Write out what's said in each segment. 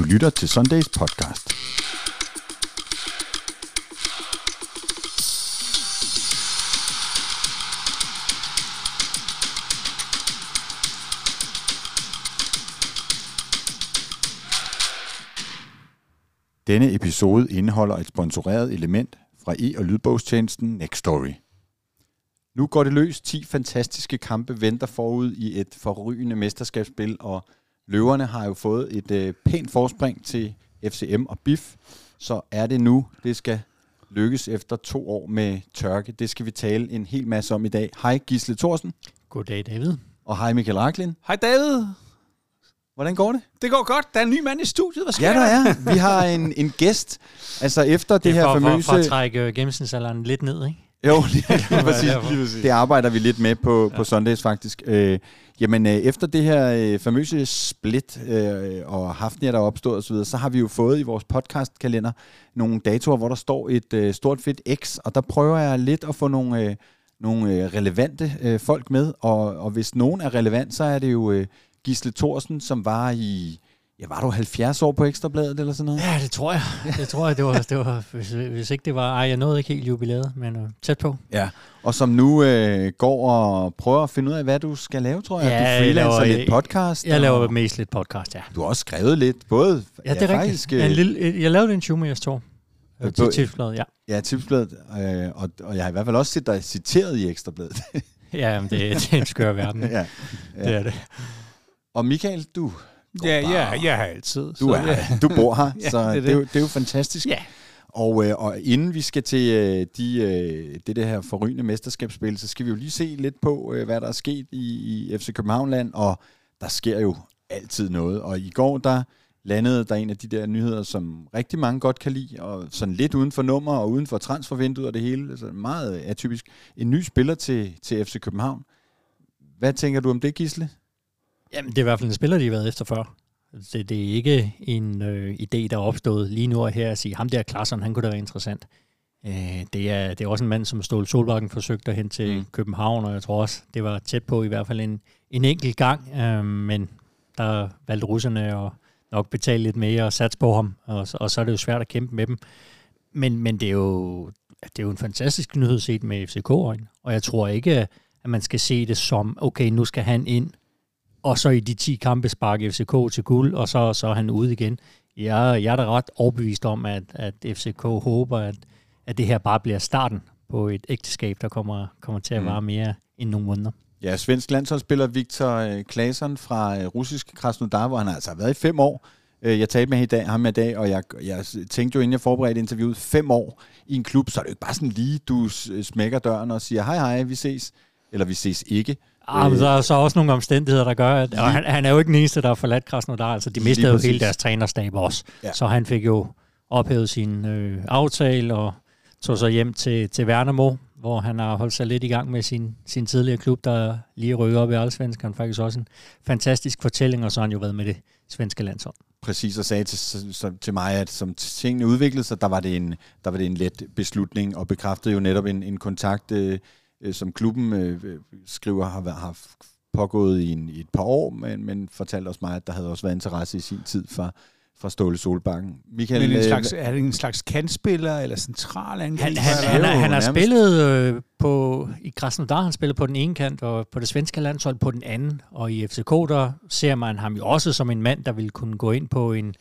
Du lytter til Sundays podcast. Denne episode indeholder et sponsoreret element fra e- og lydbogstjenesten Nextory. Nu går det løs. 10 fantastiske kampe venter forud i et forrygende mesterskabsspil, og løverne har jo fået et øh, pænt forspring til FCM og BIF. Så er det nu, det skal lykkes efter to år med tørke. Det skal vi tale en hel masse om i dag. Hej Gisle Thorsen. Goddag, David. Og hej Michael Raklin. Hej David. Hvordan går det? Det går godt. Der er en ny mand i studiet. Hvad sker Ja, der er. Vi har en, en gæst. Altså efter det, Det her er for, famøse... for, for at trække gennemsnitsalderen lidt ned, ikke? Jo, lige, lige, præcis, lige præcis. Det arbejder vi lidt med på, ja. på Sundays faktisk. Øh, jamen, øh, efter det her øh, famøse split øh, og Hafnia, der er opstået osv., så, så har vi jo fået i vores podcastkalender nogle datoer, hvor der står et øh, stort fedt X, og der prøver jeg lidt at få nogle, øh, nogle øh, relevante øh, folk med, og, og hvis nogen er relevant, så er det jo øh, Gisle Thorsen, som var i... Ja, var du 70 år på Ekstrabladet eller sådan noget? Ja, det tror jeg. Det tror jeg, det var, det var hvis, hvis ikke det var... Ej, jeg nåede ikke helt jubilæet, men uh, tæt på. Ja, og som nu øh, går og prøver at finde ud af, hvad du skal lave, tror jeg. Ja, du jeg freelancer laver- lidt podcast. Jeg laver og mest lidt podcast, ja. Du har også skrevet lidt, både Ja, det er faktisk, rigtigt. Ja, en øh, lille, jeg lavede en Schumachers tog Øh, øh, til tipsbladet, ja. ja, tipsbladet, øh, og, og jeg har i hvert fald også set dig citeret i Ekstrabladet. Ja, men det, det er en skør verden. ja. Det er det. Og Michael, du, Ja, bare- ja, jeg har altid. du, så, er, ja. du bor her, Ja, så det er det, det. er jo, det er jo fantastisk. Ja. Og, øh, og inden vi skal til øh, de, øh, det der her forrygende mesterskabsspil, så skal vi jo lige se lidt på, øh, hvad der er sket i, i FC Københavnland, og der sker jo altid noget. Og i går, der landede der en af de der nyheder, som rigtig mange godt kan lide, og sådan lidt uden for nummer og uden for transfervinduet og det hele. Altså meget atypisk. En ny spiller til, til FC København. Hvad tænker du om det, Gisle? Jamen, det er i hvert fald en spiller, de har været efter før. Det, det er ikke en øh, idé, der er opstået lige nu og her at sige, ham der Klassen, han kunne da være interessant. Øh, det, er, det er også en mand, som Ståle Solbakken forsøgte at hente til Mm. København, og jeg tror også, det var tæt på i hvert fald en, en enkelt gang, øh, men der valgte russerne at nok betale lidt mere og satse på ham, og, så- og så er det jo svært at kæmpe med dem. Men, men det, er jo, det er jo en fantastisk nyhed set med FCK-øjne, og jeg tror ikke, at man skal se det som, okay, nu skal han ind, og så i de 10 kampe sparke FCK til guld, og så, så er han ude igen. Jeg, jeg er da ret overbevist om, at, at FCK håber, at, at det her bare bliver starten på et ægteskab, der kommer, kommer til at Mm. vare mere end nogle måneder. Ja, svensk landsholdsspiller Viktor øh, Claesson fra øh, russisk Krasnodar, hvor han altså har været i fem år. Øh, Jeg talte med ham i dag, ham i dag, og jeg, jeg tænkte jo, inden jeg forberedte interviewet, fem år i en klub, så er det jo ikke bare sådan lige, du smækker døren og siger, hej hej, vi ses. Eller vi ses ikke. Ah, men Øh, der er så også nogle omstændigheder, der gør, at og han, han er jo ikke den eneste, der har forladt Krasnodar. Altså, de mistede jo præcis. hele deres trænerstab også. Ja. Så han fik jo ophævet sin øh, aftale og tog så hjem til, til Værnemo, hvor han har holdt sig lidt i gang med sin, sin tidligere klub, der lige rykker op i Allsvenskan. Faktisk også en fantastisk fortælling, og så har han jo været med det svenske landshold. præcis og sagde til, til mig, at som tingene udviklede sig, der var det en, der var det en let beslutning, og bekræftede jo netop en, en kontakt, øh, øh, som klubben øh, øh, skriver har, været- har pågået i, en, i et par år, men, men fortalte også mig, at der havde også været interesse i sin tid fra, fra Ståle Solbakken. Michael, Men en øh, slags, er det en slags kantspiller eller central angriber? Han, han, er han, jo han, han har spillet øh, på, i Krasnodar, han spiller på den ene kant, og på det svenske landshold på den anden. Og i FCK, der ser man ham jo også som en mand, der vil kunne gå ind på en,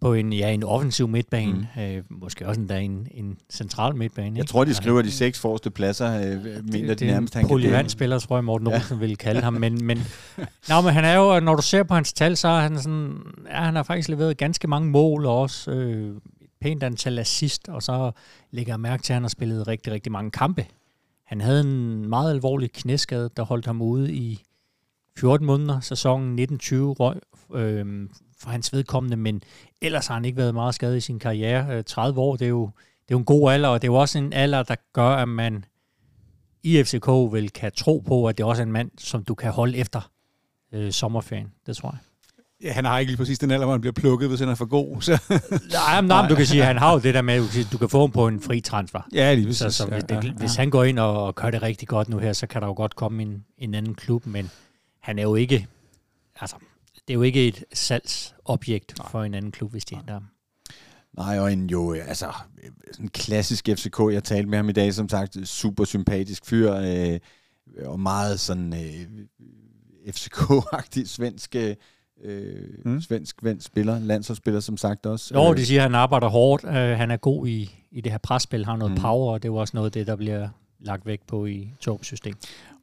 på en, ja, en offensiv midtbane. Mm. Øh, måske også endda en, en central midtbane. jeg ikke? tror, de Altså, skriver de seks forreste pladser, øh, mener det, de det er nærmest, han kan polyvandspiller, tror jeg, Morten Olsen ville kalde ham. Men, men, nå, men han er jo, når du ser på hans tal, så er han sådan, ja, han har faktisk leveret ganske mange mål, og også øh, et pænt antal assist, og så lægger jeg mærke til, at han har spillet rigtig, rigtig mange kampe. Han havde en meget alvorlig knæskade, der holdt ham ude i 14 måneder. Sæsonen 1920 røg øh, for hans vedkommende, men ellers har han ikke været meget skadet i sin karriere. Øh, 30 år, det er, jo, det er jo en god alder, og det er jo også en alder, der gør, at man i FCK vil kan tro på, at det også er en mand, som du kan holde efter øh, sommerferien. Det tror jeg. Ja, han har ikke lige præcis den alder, hvor han bliver plukket, hvis han er for god. Så. Nej, men, nej, men du kan sige, at han har jo det der med, at du kan få ham på en fri transfer. ja, lige præcis. Så, så hvis, ja, det, ja, hvis han går ind og, og gør det rigtig godt nu her, så kan der jo godt komme en, en anden klub, men han er jo ikke, altså, det er jo ikke et salgsobjekt Nej. for en anden klub, hvis de henter ham. Nej, og en jo, altså, en klassisk FCK, jeg talte med ham i dag, som sagt, super sympatisk fyr, øh, og meget sådan øh, FCK-agtig svensk, øh, mm. svensk vendt spiller, landsholdsspiller som sagt også. Jo, det siger, at han arbejder hårdt, øh, han er god i, i det her presspil, har noget mm. power, og det er jo også noget af det, der bliver lagt væk på i Torbs system.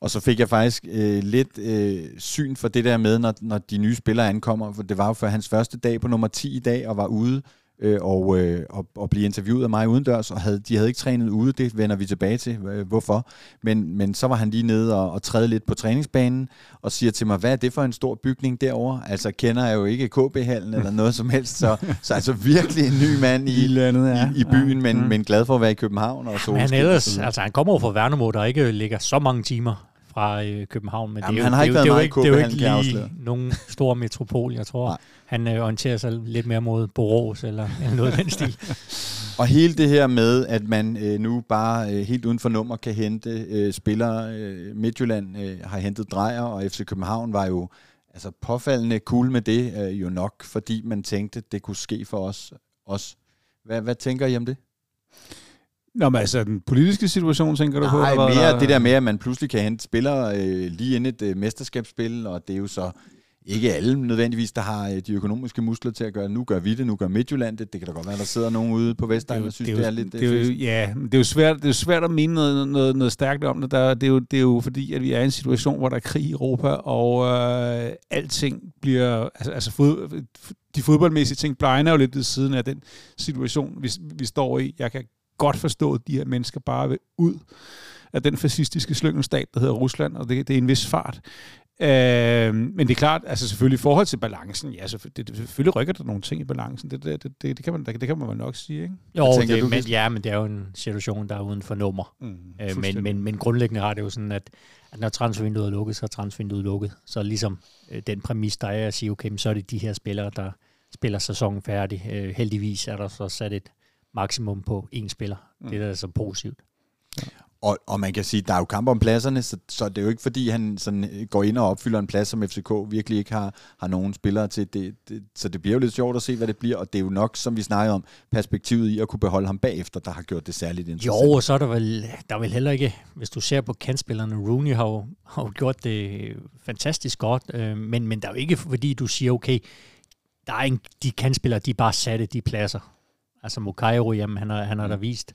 Og så fik jeg faktisk øh, lidt øh, syn for det der med, når, når de nye spillere ankommer, for det var jo for hans første dag på nummer 10 i dag, og var ude øh, og, øh, og, og blive interviewet af mig udendørs, og havde, de havde ikke trænet ude, det vender vi tilbage til, øh, hvorfor. Men, men så var han lige nede og, og træde lidt på træningsbanen, og siger til mig, hvad er det for en stor bygning derovre? Altså kender jeg jo ikke KB-hallen eller noget som helst, så, så altså virkelig en ny mand i, I, landet, ja. i, i byen, ja. men, mm. men glad for at være i København. Og men han ellers, altså han kommer over fra Værnemo, der ikke ligger så mange timer fra øh, København, men Jamen, det er jo, han har ikke det, været det, er jo ikke, det er jo ikke lige nogen stor metropol, jeg tror. Nej. Han øh, orienterer sig lidt mere mod Borås eller, eller noget af den stil. Og hele det her med, at man øh, nu bare øh, helt uden for nummer kan hente øh, spillere. Øh, Midtjylland øh, har hentet Drejer, og FC København var jo altså påfaldende cool med det, øh, jo nok, fordi man tænkte, det kunne ske for os. os. Hvad, hvad tænker I om det? Nå, men altså den politiske situation, tænker du Nej, på? Nej, mere der... det der med, at man pludselig kan hente spillere øh, lige inden et øh, mesterskabsspil, og det er jo så ikke alle nødvendigvis, der har øh, de økonomiske muskler til at gøre Nu gør vi det, nu gør Midtjylland det. Det kan da godt være, der sidder nogen ude på Vestegn og synes, det er, det er lidt... Det er jo, ja, det er jo svært, det er svært at mene noget, noget, noget stærkt om det. Der, det, er jo, det er jo fordi, at vi er i en situation, hvor der er krig i Europa, og øh, alting bliver... Altså, altså fod, de fodboldmæssige ting blegner jo lidt ved siden af den situation, vi, vi står i. Jeg kan godt forstå, at de her mennesker bare vil ud af den fascistiske slyngelstat, der hedder Rusland, og det, det er en vis fart. Øh, men det er klart, altså selvfølgelig i forhold til balancen, ja, det, det, selvfølgelig rykker der nogle ting i balancen. Det, det, det, det, kan, man, det, det kan man nok sige, ikke? Jo, tænker, det, du, men, ja, men det er jo en situation, der er uden for nummer. Mm, øh, men, men, men grundlæggende har det jo sådan, at, at når transfervinduet er lukket, så er transfervinduet lukket. Så ligesom øh, den præmis, der er at sige, okay, så er det de her spillere, der spiller sæsonen færdig. Øh, heldigvis er der så sat et maksimum på én spiller. Mm. Det er da så positivt. Ja. Og, og man kan sige, der er jo kamp om pladserne, så, så det er jo ikke fordi, han sådan øh, går ind og opfylder en plads, som FCK virkelig ikke har, har nogen spillere til. Det, det, så det bliver jo lidt sjovt at se, hvad det bliver, og det er jo nok, som vi snakker om, perspektivet i at kunne beholde ham bagefter, der har gjort det særligt interessant. Jo, og så er der vel, der er vel heller ikke, hvis du ser på kantspillerne, Rooney har jo, har jo gjort det fantastisk godt, øh, men, men der er jo ikke, fordi du siger, okay, der er en, de kantspillere, de er bare satte de pladser. Altså Mukairo, jamen han har, han har da mm. vist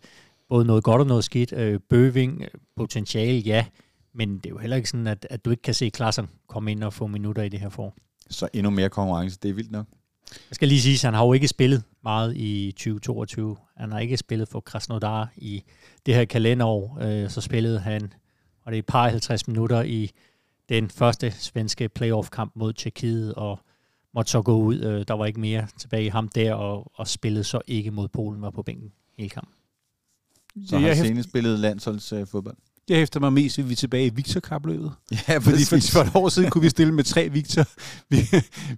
både noget godt og noget skidt. Øh, Bøving, øh, potentiale, ja, men det er jo heller ikke sådan, at, at du ikke kan se Klaassen komme ind og få minutter i det her for. Så endnu mere konkurrence, det er vildt nok. Jeg skal lige sige, at han har jo ikke spillet meget i 2022. Han har ikke spillet for Krasnodar i det her kalenderår. Øh, så spillede han, og det er et par 50 minutter i den første svenske playoff-kamp mod Tjekkiet, og måtte så gå ud. Øh, der var ikke mere tilbage i ham der, og, og spillede så ikke mod Polen, var på bænken hele kampen. Så har senest spillet landsholdsfodbold. Jeg hæfter mig mest, at vi er tilbage i Victor-kapløbet. Ja, fordi for, for et år siden kunne vi stille med tre Victor.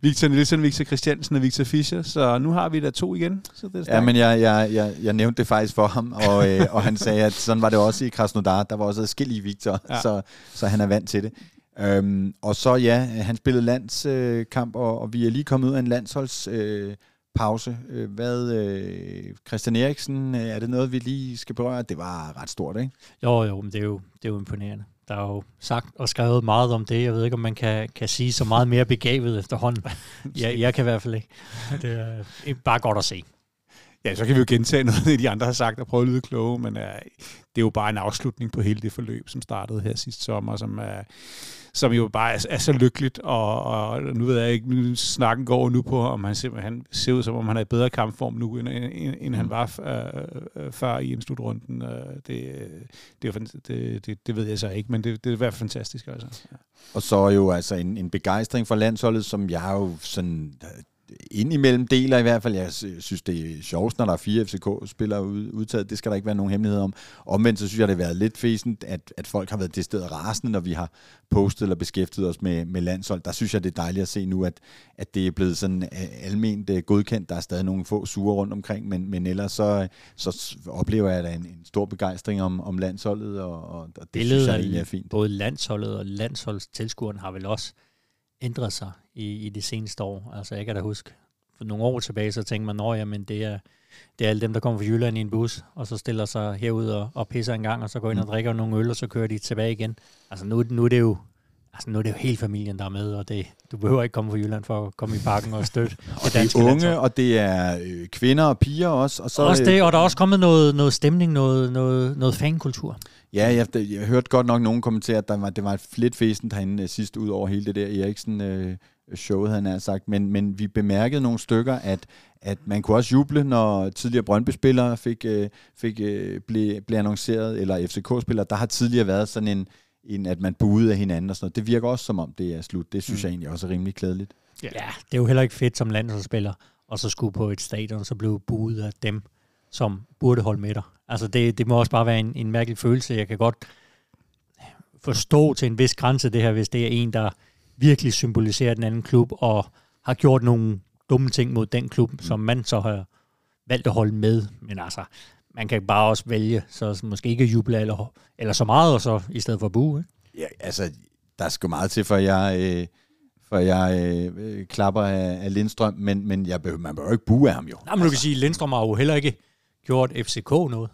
Victor Nielsen, Victor Christiansen og Victor Fischer. Så nu har vi da to igen. Så det er ja, men jeg, jeg, jeg, jeg nævnte det faktisk for ham, og, øh, og han sagde, at sådan var det også i Krasnodar. Der var også adskillige Victor, ja. så, så han er vant til det. Øhm, og så ja, han spillede landskamp, øh, og, og vi er lige kommet ud af en landsholds... Øh, pause. Øh, hvad, øh, Christian Eriksen, øh, er det noget, vi lige skal berøre? Det var ret stort, ikke? Jo, jo, men det er jo, det er jo imponerende. Der er jo sagt og skrevet meget om det. Jeg ved ikke, om man kan, kan sige så meget mere begavet efterhånden. jeg, jeg kan i hvert fald ikke. Det er bare godt at se. Ja, så kan vi jo gentage noget, de andre har sagt og prøve at lyde kloge, men uh, det er jo bare en afslutning på hele det forløb, som startede her sidste sommer, som er... Uh, som jo bare er, er så lykkeligt, og, og nu ved jeg ikke, nu snakken går nu på, om han simpelthen ser ud som om han er i bedre kampform nu, end, end, end han mm. var øh, øh, før i en slutrunden. Øh, det, det, det, det, det ved jeg så ikke, men det, det er i hvert fald fantastisk. Altså. Ja. Og så jo altså en, en begejstring for landsholdet, som jeg jo sådan indimellem deler i hvert fald. Jeg synes, det er sjovt, når der er fire FCK-spillere udtaget. Det skal der ikke være nogen hemmelighed om. Omvendt så synes jeg, det har været lidt fæsent, at, at folk har været det sted rasende, når vi har postet eller beskæftiget os med, med landshold. Der synes jeg, det er dejligt at se nu, at, at det er blevet sådan øh, alment øh, godkendt. Der er stadig nogle få sure rundt omkring, men, men ellers så, så oplever jeg da en, en stor begejstring om, om landsholdet, og, og det Billedet synes jeg egentlig er fint. Både landsholdet og landsholdstilskueren har vel også ændret sig i, i de seneste år. Altså, jeg kan da huske, for nogle år tilbage, så tænkte man, at men det er, det er alle dem, der kommer fra Jylland i en bus, og så stiller sig herud og, og pisser en gang, og så går ind og mm. drikker nogle øl, og så kører de tilbage igen. Altså nu, nu er det jo Altså nu er det jo hele familien, der er med, og det, du behøver ikke komme fra Jylland for at komme i parken og støtte. og det er unge, landshold. og det er øh, kvinder og piger også. Og så, også det, og der er også kommet noget, noget stemning, noget, noget, noget fankultur. Ja, jeg, jeg hørte godt nok nogen kommentere, at der var, det var et lidt fæsen derinde øh, sidst ud over hele det der Eriksen øh, showet, han har sagt. Men, men vi bemærkede nogle stykker, at, at man kunne også juble, når tidligere Brøndby-spillere fik, øh, fik, øh, blev, blev annonceret, eller FCK-spillere. Der har tidligere været sådan en, en, at man buede af hinanden og sådan noget. Det virker også som om, det er slut. Det synes mm. jeg egentlig også er rimelig klædeligt. Ja. ja, det er jo heller ikke fedt som landsholdsspiller, og så skulle på et stadion, så blev buet af dem, som burde holde med dig. Altså det, det må også bare være en, en mærkelig følelse. Jeg kan godt forstå til en vis grænse det her, hvis det er en, der virkelig symboliserer den anden klub, og har gjort nogle dumme ting mod den klub, mm. som man så har valgt at holde med. Men altså, man kan bare også vælge, så måske ikke juble eller, eller så meget, og så i stedet for at bue. Ikke? Ja, altså, der skal meget til, for jeg, øh, for jeg øh, klapper af, af Lindstrøm, men, men jeg behøver, man behøver ikke bue af ham jo. Nej, men du altså. kan sige, Lindstrøm har jo heller ikke gjort FCK noget.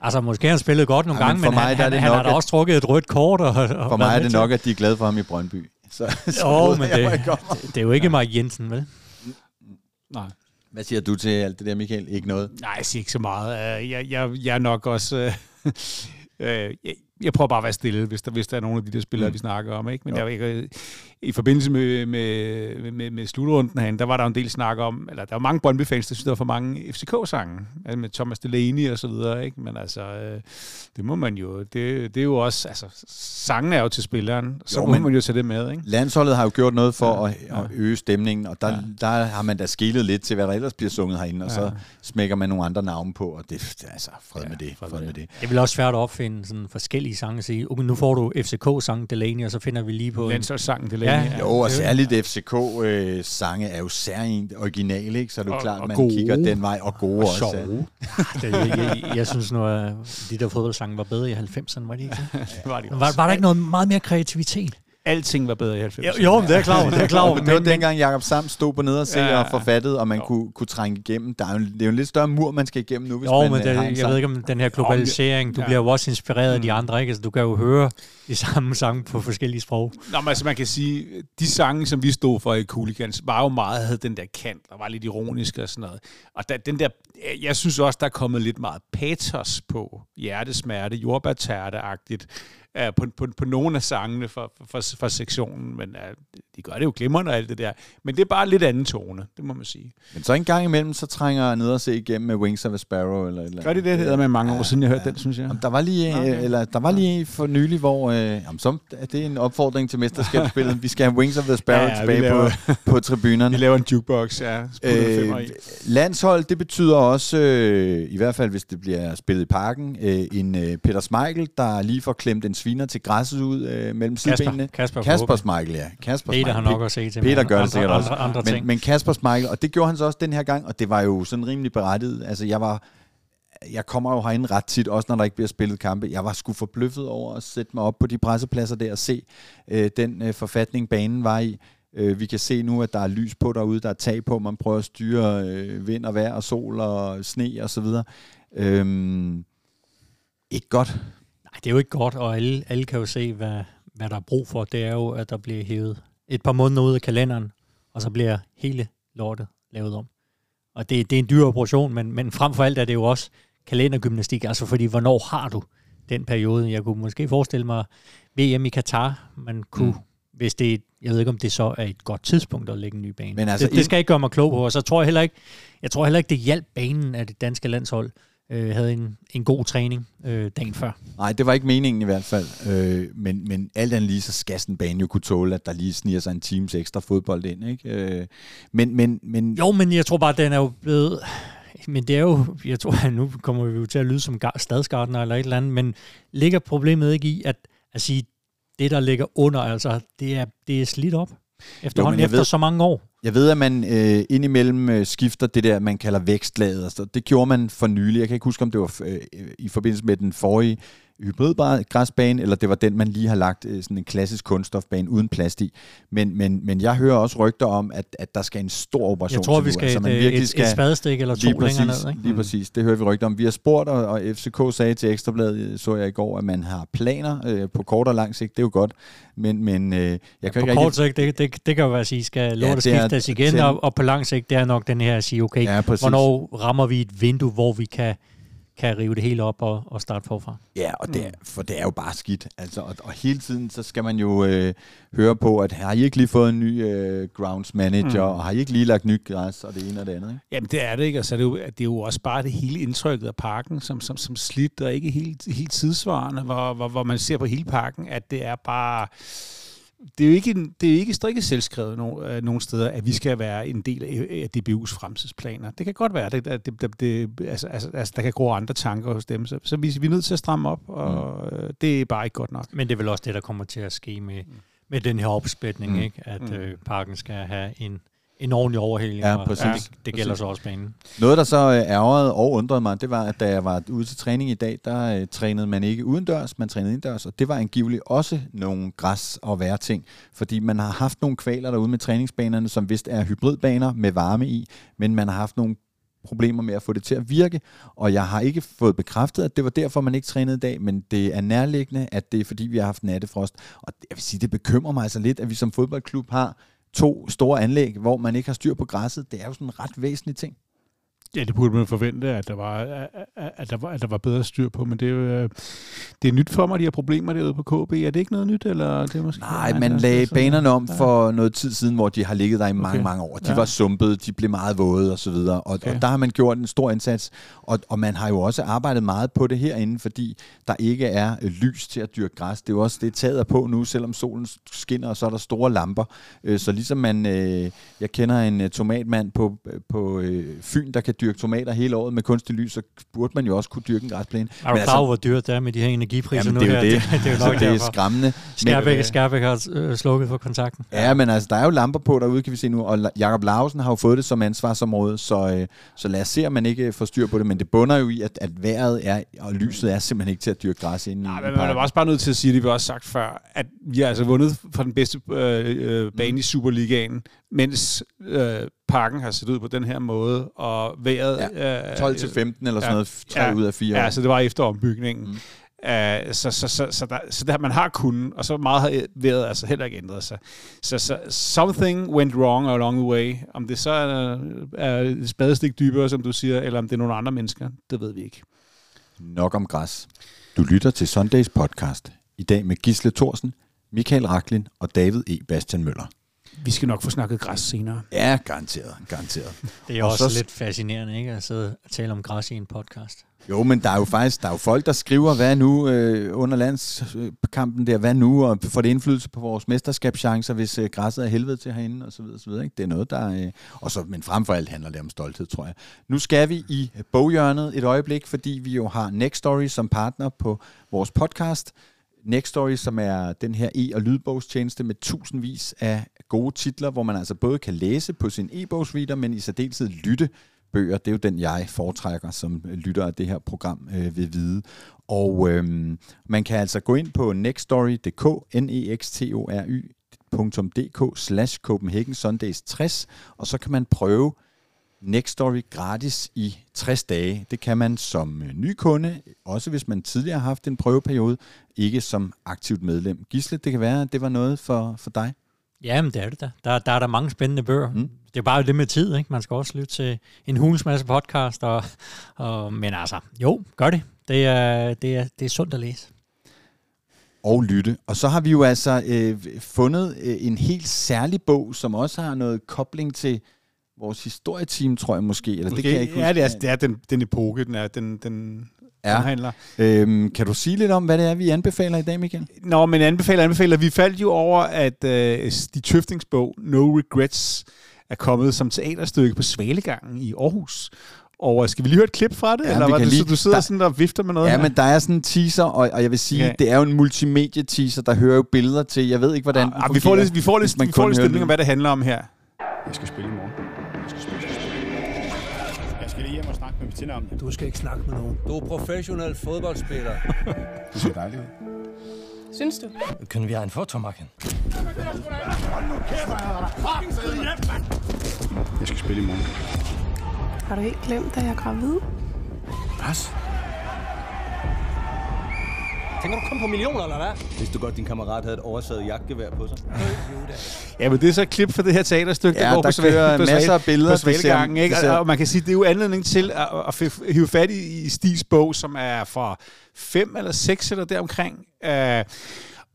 Altså, måske han spillet godt nogle ja, gange, men, men han, han, han har da også trukket et rødt kort. Og, og for mig er det nok, at de er glade for ham i Brøndby. Så, så jo, men det, det, det, er jo ikke Mark Jensen, vel? Nej. Hvad siger du til alt det der, Michael? Ikke noget? Nej, jeg siger ikke så meget. Øh, jeg, jeg, jeg er nok også... Øh, øh, jeg prøver bare at være stille, hvis der, hvis der er nogle af de der spillere, mm. vi snakker om. Ikke? Men der, ikke, i forbindelse med, med, med, med slutrunden herinde, der var der en del snak om, eller der var mange Brøndby-fans, der synes, der var for mange FCK-sange, altså med Thomas Delaney og så videre. Ikke? Men altså, øh, det må man jo, det, det er jo også, altså, sangen er jo til spilleren, så jo, må man jo tage det med. Ikke? Landsholdet har jo gjort noget for ja, at, at øge stemningen, og der, ja. der har man da skilet lidt til, hvad der ellers bliver sunget herinde, og ja. så smækker man nogle andre navne på, og det, det altså, fred ja, med det. Fred, med det. Det er vel også svært at opfinde sådan forskellige sange og sige, okay, nu får du FCK-sangen Delaney, og så finder vi lige på... Landsholdssangen Delaney. Ja, Ja, jo, og særligt FCK-sange er jo særligt originale, ikke? så er det jo klart, man gode. kigger den vej, og gode og også. Sjove. det, jeg, jeg, jeg synes nu, at de der fodboldsange var bedre i 90'erne, var de ikke det? var, de var, var der ikke noget meget mere kreativitet? Alting var bedre i 90'erne. Jo, jo, det er klar det er klar Det var dengang Jakob Sam stod på nede og ja, og forfattede, og man kunne, kunne trænge igennem. Der er jo, det er jo en lidt større mur, man skal igennem nu, hvis jo, man men det, jeg ved ikke om den her globalisering, du ja. bliver jo også inspireret af de mm. andre, ikke? Altså, du kan jo høre de samme sange på forskellige sprog. Nå, men altså man kan sige, de sange, som vi stod for i Cooligans, var jo meget, havde den der kant, der var lidt ironisk og sådan noget. Og da, den der, jeg synes også, der er kommet lidt meget patos på, hjertesmerte, jordbærtærte-agtigt, uh, på, på, på nogle af sangene for, for, for sektionen, men uh, de gør det jo glimrende og alt det der. Men det er bare lidt anden tone, det må man sige. Men så en gang imellem, så trænger ned og se igennem med Wings of a Sparrow. Eller, eller gør de det? Det hedder med mange år siden, jeg hørte ja, den, synes jeg. Der var lige, okay. eller, der var lige for nylig, hvor øh, jamen, så er det en opfordring til mesterskabsspillet. vi skal have Wings of the Sparrow ja, ja, tilbage laver, på, på tribunerne. Vi laver en jukebox, ja. Øh, landshold, det betyder også, øh, i hvert fald hvis det bliver spillet i parken, øh, en øh, Peter Smeichel, der lige får klemt en sviner til græsset ud øh, mellem sidebenene. Kasper, Kasper Smeichel, ja. Kasper Peter har nok at se til. Peter gør det sikkert andre, også. Andre, andre men, men Kasper Smeichel, og det gjorde han så også den her gang, og det var jo sådan rimelig berettiget. Altså, jeg var jeg kommer jo herinde ret tit, også når der ikke bliver spillet kampe. Jeg var sgu forbløffet over at sætte mig op på de pressepladser der og se øh, den øh, forfatning, banen var i. Øh, vi kan se nu, at der er lys på derude, der er tag på, man prøver at styre øh, vind og vejr og sol og sne og så videre. Øh, ikke godt. Det er jo ikke godt, og alle, alle kan jo se, hvad, hvad der er brug for. Det er jo, at der bliver hævet et par måneder ud af kalenderen, og så bliver hele lortet lavet om. Og det, det er en dyr operation, men, men frem for alt er det jo også kalendergymnastik, altså fordi hvornår har du den periode? Jeg kunne måske forestille mig VM i Katar, man kunne, mm. hvis det, jeg ved ikke om det så er et godt tidspunkt at lægge en ny bane. Men altså, det, det skal ikke gøre mig klog på, og så tror jeg heller ikke, jeg tror heller ikke, det hjalp banen af det danske landshold, øh, havde en, en god træning øh, dagen før. Nej, det var ikke meningen i hvert fald. Øh, men, men alt andet lige, så skal sådan en bane jo kunne tåle, at der lige sniger sig en times ekstra fodbold ind. Ikke? Øh, men, men, men... Jo, men jeg tror bare, den er jo blevet men det er jo, jeg tror, at nu kommer vi jo til at lyde som stadsgardner eller et eller andet, men ligger problemet ikke i, at, at sige, det der ligger under, altså, det er, det er slidt op efterhånden jo, efter ved, så mange år. Jeg ved, at man øh, indimellem øh, skifter det der, man kalder vækstlaget. Altså, det gjorde man for nylig. Jeg kan ikke huske, om det var øh, i forbindelse med den forrige hybridgræsbane, eller det var den, man lige har lagt øh, sådan en klassisk kunststofbane uden plast i. Men, men, men jeg hører også rygter om, at, at der skal en stor operation Jeg tror, vi nu. skal Altså, man et, virkelig et, skal- et spadestik eller to Lige præcis, længere ned. Ikke? lige præcis. Det hører vi rygter om. Vi har spurgt, og, og FCK sagde til Ekstrabladet, så jeg i går, at man har planer øh, på kort og lang sigt. Det er jo godt. Men, men øh, jeg kan På ikke kort sigt, det, det, det kan jo være at sige, skal lortet er skiftes igen, til- og, og på lang sigt, det er nok den her at sige, okay, Ja, præcis. hvornår rammer vi et vindue, hvor vi kan, kan rive det hele op og, og starte forfra. Ja, og det er, for det er jo bare skidt. Altså, og, og hele tiden, så skal man jo øh, høre på, at har I ikke lige fået en ny øh, grounds manager, Mm. og har I ikke lige lagt nyt græs, og det ene og det andet, ikke? Jamen det er det ikke, altså det er jo, det er jo også bare det hele indtrykket af parken, som, som, som slidt og ikke helt, helt tidsvarende, hvor, hvor, hvor man ser på hele parken, at det er bare... Det er jo ikke, en- det er jo ikke strikket selvskrevet no, øh, nogen steder, at vi skal være en del af, af DBU's fremtidsplaner. Det kan godt være, at det, at det, det, det, altså, altså, altså, der kan gå andre tanker hos dem, så, så vi, vi er nødt til at stramme op, og mm. det er bare ikke godt nok. Men det er vel også det, der kommer til at ske med, med den her opsplitning, Mm. mm. ikke? at Mm. øh, parken skal have en, en ordentlig overhældning, Ja, præcis. det, det gælder Præcis. så også banen. Noget, der så øh, ærgerede og undrede mig, det var, at da jeg var ude til træning i dag, der øh, trænede man ikke udendørs, man trænede indendørs, og det var angiveligt også nogle græs- og værting, fordi man har haft nogle kvaler derude med træningsbanerne, som vist er hybridbaner med varme i, men man har haft nogle problemer med at få det til at virke, og jeg har ikke fået bekræftet, at det var derfor, man ikke trænede i dag, men det er nærliggende, at det er fordi, vi har haft nattefrost, og jeg vil sige, det bekymrer mig altså lidt, at vi som fodboldklub har to store anlæg, hvor man ikke har styr på græsset. Det er jo sådan en ret væsentlig ting. Ja, det burde man forvente, at der var, at, der var, at der var bedre styr på, men det er jo øh, det er nyt for mig, de her problemer derude på KB. Er det ikke noget nyt, eller det er måske... Nej, man altså, lagde så- banerne om ja. for noget tid siden, hvor de har ligget der i mange, Okay. mange år. De Ja. var sumpet, de blev meget våde og så videre. Og, Okay. og der har man gjort en stor indsats. Og, og man har jo også arbejdet meget på det herinde, fordi der ikke er øh, lys til at dyrke græs. Det er jo også det taget på nu, selvom solen skinner, og så er der store lamper. Øh, Så ligesom man, jeg kender en tomatmand på, på Fyn, der kan dyrke tomater hele året med kunstig lys, så burde man jo også kunne dyrke en græsplæne. Er du Men klar hvor dyrt det er med de her energipriser Jamen, nu det er jo her? det. det, det er jo Altså, nok det er skræmmende. Skærbæk, Men- Skærbæk har øh, slukket for kontakten. Ja, men altså, der er jo lamper på derude, kan vi se nu, og Jakob Lausen har jo fået det som ansvarsområde, så, øh, så lad os se, om man ikke får styr på det, men det bunder jo i, at, at vejret er, og lyset er simpelthen ikke til at dyrke græs inde i, Nej, men man er også bare nødt til at sige, det vi har også sagt før, at vi har altså vundet fra den bedste øh, øh, bane i Superligaen, mens øh, parken har set ud på den her måde, og vejret... Ja, 12 til 15 eller sådan noget, 3 ja, ud af 4 Ja, så det var efter ombygningen. Mm. Uh, så, så, så, så, der, så der, man har kunnet, og så meget har vejret altså heller ikke ændret sig. Så, så something went wrong along the way. Om det så er, er et spadestik dybere, som du siger, eller om det er nogle andre mennesker, det ved vi ikke. Nok om græs. Du lytter til Sundays podcast. I dag med Gisle Thorsen, Michael Raklin og David E. Bastian Møller. Vi skal nok få snakket græs senere. Ja, garanteret, garanteret. Det er Og også så- lidt fascinerende, ikke? At sidde og tale om græs i en podcast. Jo, men der er jo faktisk der er jo folk, der skriver, hvad nu øh, under landskampen der, hvad nu, og får det indflydelse på vores mesterskabschancer, hvis øh, græsset er helvede til herinde, og så videre, så videre. Ikke? Det er noget, der... Øh, og så, men frem for alt handler det om stolthed, tror jeg. Nu skal vi i boghjørnet et øjeblik, fordi vi jo har Next Story som partner på vores podcast. Next Story, som er den her e- og lydbogstjeneste med tusindvis af gode titler, hvor man altså både kan læse på sin e-bogsreader, men i særdeleshed lytte bøger. Det er jo den, jeg foretrækker som lytter af det her program øh, ved vide. Og øhm, man kan altså gå ind på nextstory.dk, n e x t o r y.dk slash Copenhagen Sundays 60, og så kan man prøve Next Story gratis i 60 dage. Det kan man som øh, ny kunde, også hvis man tidligere har haft en prøveperiode, ikke som aktivt medlem. Gisle, det kan være, at det var noget for, for dig. Jamen, det er det da. Der, der er der mange spændende bøger. Mm. Det er bare det med tid, ikke? Man skal også lytte til en hulens masse podcast. Og, og, men altså, jo, gør det. Det er, det er, det er sundt at læse. og lytte. Og så har vi jo altså øh, fundet øh, en helt særlig bog, som også har noget kobling til vores historieteam, tror jeg måske. Eller det kan jeg ikke ja, huske. det er, det er den, den epoke, den, er, den, den Ja. omhandler. Øhm, kan du sige lidt om, hvad det er, vi anbefaler i dag, Michael? Nå, men anbefaler, anbefaler. Vi faldt jo over, at øh, de Tøftingsbog, No Regrets, er kommet som teaterstykke på Svalegangen i Aarhus. Og øh, skal vi lige høre et klip fra det? Ja, eller var kan det, så lige- du sidder der- sådan der og vifter med noget Ja, her? men der er sådan en teaser, og, og jeg vil sige, Okay. det er jo en multimedia-teaser, der hører jo billeder til. Jeg ved ikke, hvordan den ah, vi får lidt, vi får lidt, vi får lidt stemning om, hvad det handler om her. Jeg skal spille i morgen. Det. Du skal ikke snakke med nogen. Du er professionel fodboldspiller. Du ser dejlig ud. Synes du? Können wir ein Foto machen? Jeg skal spille i morgen. Har du ikke glemt, at jeg er gravid? Pas. Tænker du kun på millioner, eller hvad? Hvis du godt, din kammerat havde et oversaget jagtgevær på sig. Ja, men det er så et klip fra det her teaterstykke, Ja, der går der på, kører på, masser af billeder, på Svalegangen. Ikke? Og, og man kan sige, det er jo anledning til at, at hive fat i, i Stigs bog, som er fra fem eller seks eller deromkring. Uh,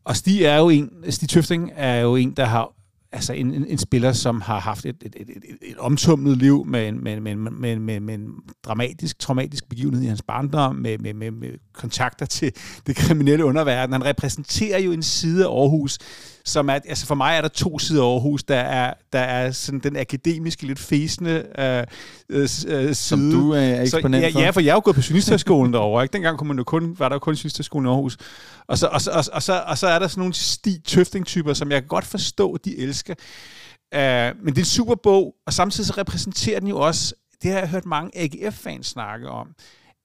og Stig er jo en, Stig Tøfting er jo en, der har altså en, en, en spiller, som har haft et, et, et, et, et omtumlet liv med en, med, med, med, med, med en dramatisk, traumatisk begivenhed i hans barndom, med, med, med, med kontakter til det kriminelle underverden. Han repræsenterer jo en side af Aarhus, som er, altså for mig er der to sider Aarhus. Der er, der er sådan den akademiske, lidt fæsende øh, øh, s- øh, side. Som du er eksponent så, for. ja, ja, for jeg er jo gået på journalisterskolen derovre. Ikke? Dengang kunne man jo kun, var der jo kun journalisterskolen i Aarhus. Og så, og, så, og, og, så, og så er der sådan nogle Stig Tøfting-typer, som jeg kan godt forstå, de elsker. Uh, men det er en super bog, og samtidig så repræsenterer den jo også, det har jeg hørt mange AGF-fans snakke om,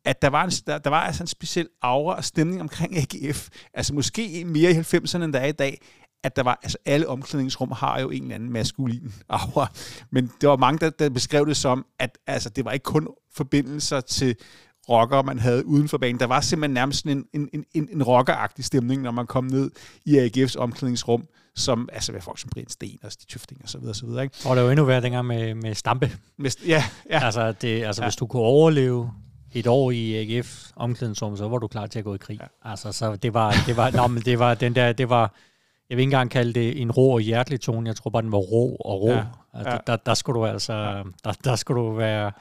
at der var, en, der, der var altså en speciel aura og stemning omkring AGF. Altså måske mere i 90'erne, end der er i dag at der var, altså alle omklædningsrum har jo en eller anden maskulin aura, men der var mange, der, der beskrev det som, at altså, det var ikke kun forbindelser til rocker, man havde uden for banen. Der var simpelthen nærmest en, en, en, en rockeragtig stemning, når man kom ned i AGF's omklædningsrum, som, altså med folk som Brian Sten og Stig Tøfting og så videre, så videre. Ikke? Og det var endnu værre dengang med, med Stampe. Mest, ja, ja. Altså, det, altså ja. hvis du kunne overleve et år i AGF omklædningsrum, så var du klar til at gå i krig. Ja. Altså, så det var, det var, nå, men det var den der, det var, jeg vil ikke engang kalde det en rå og hjertelig tone, jeg tror bare, den var rå og rå. Ja. Ja. Ja. ja. der, der skulle du altså, der, der skulle du være,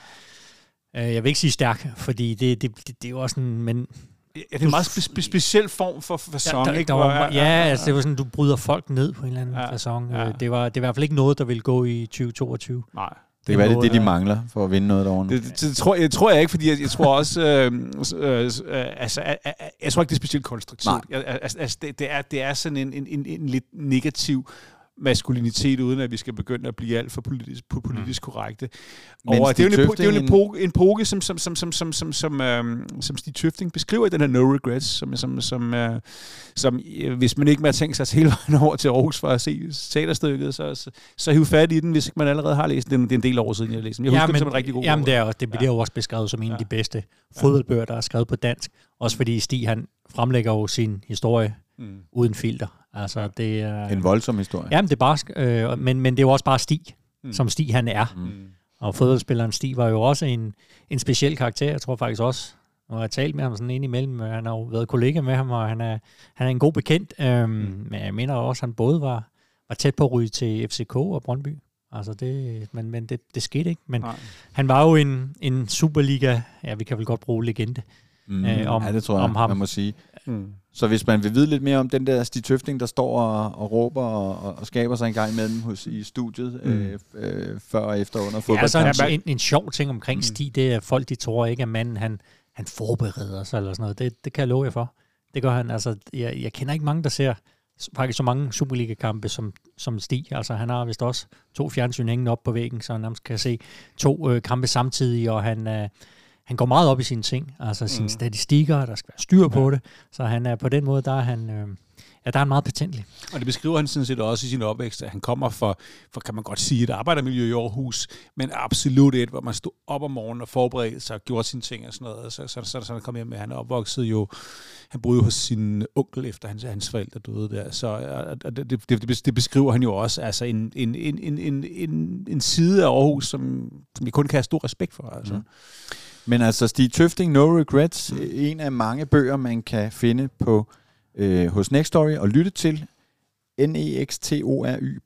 øh, jeg vil ikke sige stærk, fordi det, det, det, det er jo også sådan, men ja, det er en meget spe, spe, speciel form for fasong, der, der, ikke? der var, ja, altså det var sådan, du bryder folk ned på en eller anden Ja. ja. fasong. Ja. Ja. Det, var, det er i hvert fald ikke noget, der ville gå i 2022. Nej. Det kan være, det er det, de mangler for at vinde noget derovre. Det, det, det, tror, jeg, tror jeg ikke, fordi jeg, jeg tror også, øh, øh, øh, altså, jeg, jeg, jeg tror ikke, det er specielt konstruktivt. Nej. Jeg, altså, det, det, er, det er sådan en, en, en, en lidt negativ maskulinitet, uden at vi skal begynde at blive alt for politisk, po- politisk korrekte. Men Og det er jo en, det er jo en epoke, en epoke som, som, som, som, som, som, som, øhm, som Stig Tøfting beskriver i den her No Regrets, som, som, som, øh, som øh, hvis man ikke må tænke sig hele vejen over til Aarhus for at se teaterstykket, så, så, så hiv fat i den, hvis ikke man allerede har læst den. Det er en del år siden, jeg har læst den. Jeg husker den som en rigtig god Jamen, det, er, også- det bliver Ja. jo også beskrevet som en Ja. af de bedste fodboldbøger, der er skrevet på dansk. Også fordi Stig, han fremlægger jo sin historie Mm. uden filter. Altså, det er... En voldsom historie. Jamen, det er bare... Øh, men, men det er jo også bare Stig, Mm. mm. som Stig han er. Mm. Og fodboldspilleren Stig var jo også en, en speciel karakter. Jeg tror faktisk også, når jeg har talt med ham sådan ind imellem, øh, han har jo været kollega med ham, og han er, han er en god bekendt. Øhm, mm. Men jeg mener også, at han både var, var tæt på at ryge til FCK og Brøndby. Altså det, men, men det, det skete ikke. Men Nej. han var jo en, en Superliga, ja, vi kan vel godt bruge legende. Mm. Øh, om- ja, det tror jeg, om ham. man må sige. Mm. Så hvis man vil vide lidt mere om den der Stig Tøfting, der står og, og råber og, og, skaber sig en gang imellem hos, i studiet, Mm. øh, øh, før og efter under Det er altså fodboldkamp. en, en, en sjov ting omkring Mm. Stig, det er, at folk de tror ikke, at manden han, han forbereder sig eller sådan noget. Det, det kan jeg love jer for. Det gør han. Altså, jeg, jeg kender ikke mange, der ser faktisk så mange Superliga-kampe som, som Stig. Altså, han har vist også to fjernsyn hængende op på væggen, så han nærmest kan se to øh, kampe samtidig, og han, øh, han går meget op i sine ting, altså sine Mm. statistikker, der skal være styr på Ja. det. Så han er på den måde, der er han, øh, ja, der er han meget patentlig. Og det beskriver han sådan set også i sin opvækst, at han kommer fra, for kan man godt sige, et arbejdermiljø i Aarhus, men absolut et, hvor man stod op om morgenen og forberedte sig og gjorde sine ting og sådan noget. Så, så, så, så han kom hjem med, han er opvokset jo, han boede jo hos sin onkel efter hans, hans forældre døde der. Så og- det, det, det, det beskriver han jo også, altså en, en, en, en, en, en, en side af Aarhus, som, som vi kun kan have stor respekt for. Altså. Mm. Men altså Stig Tøfting, No Regrets, øh, en af mange bøger, man kan finde på øh, hos Nextory og lytte til nextory.dk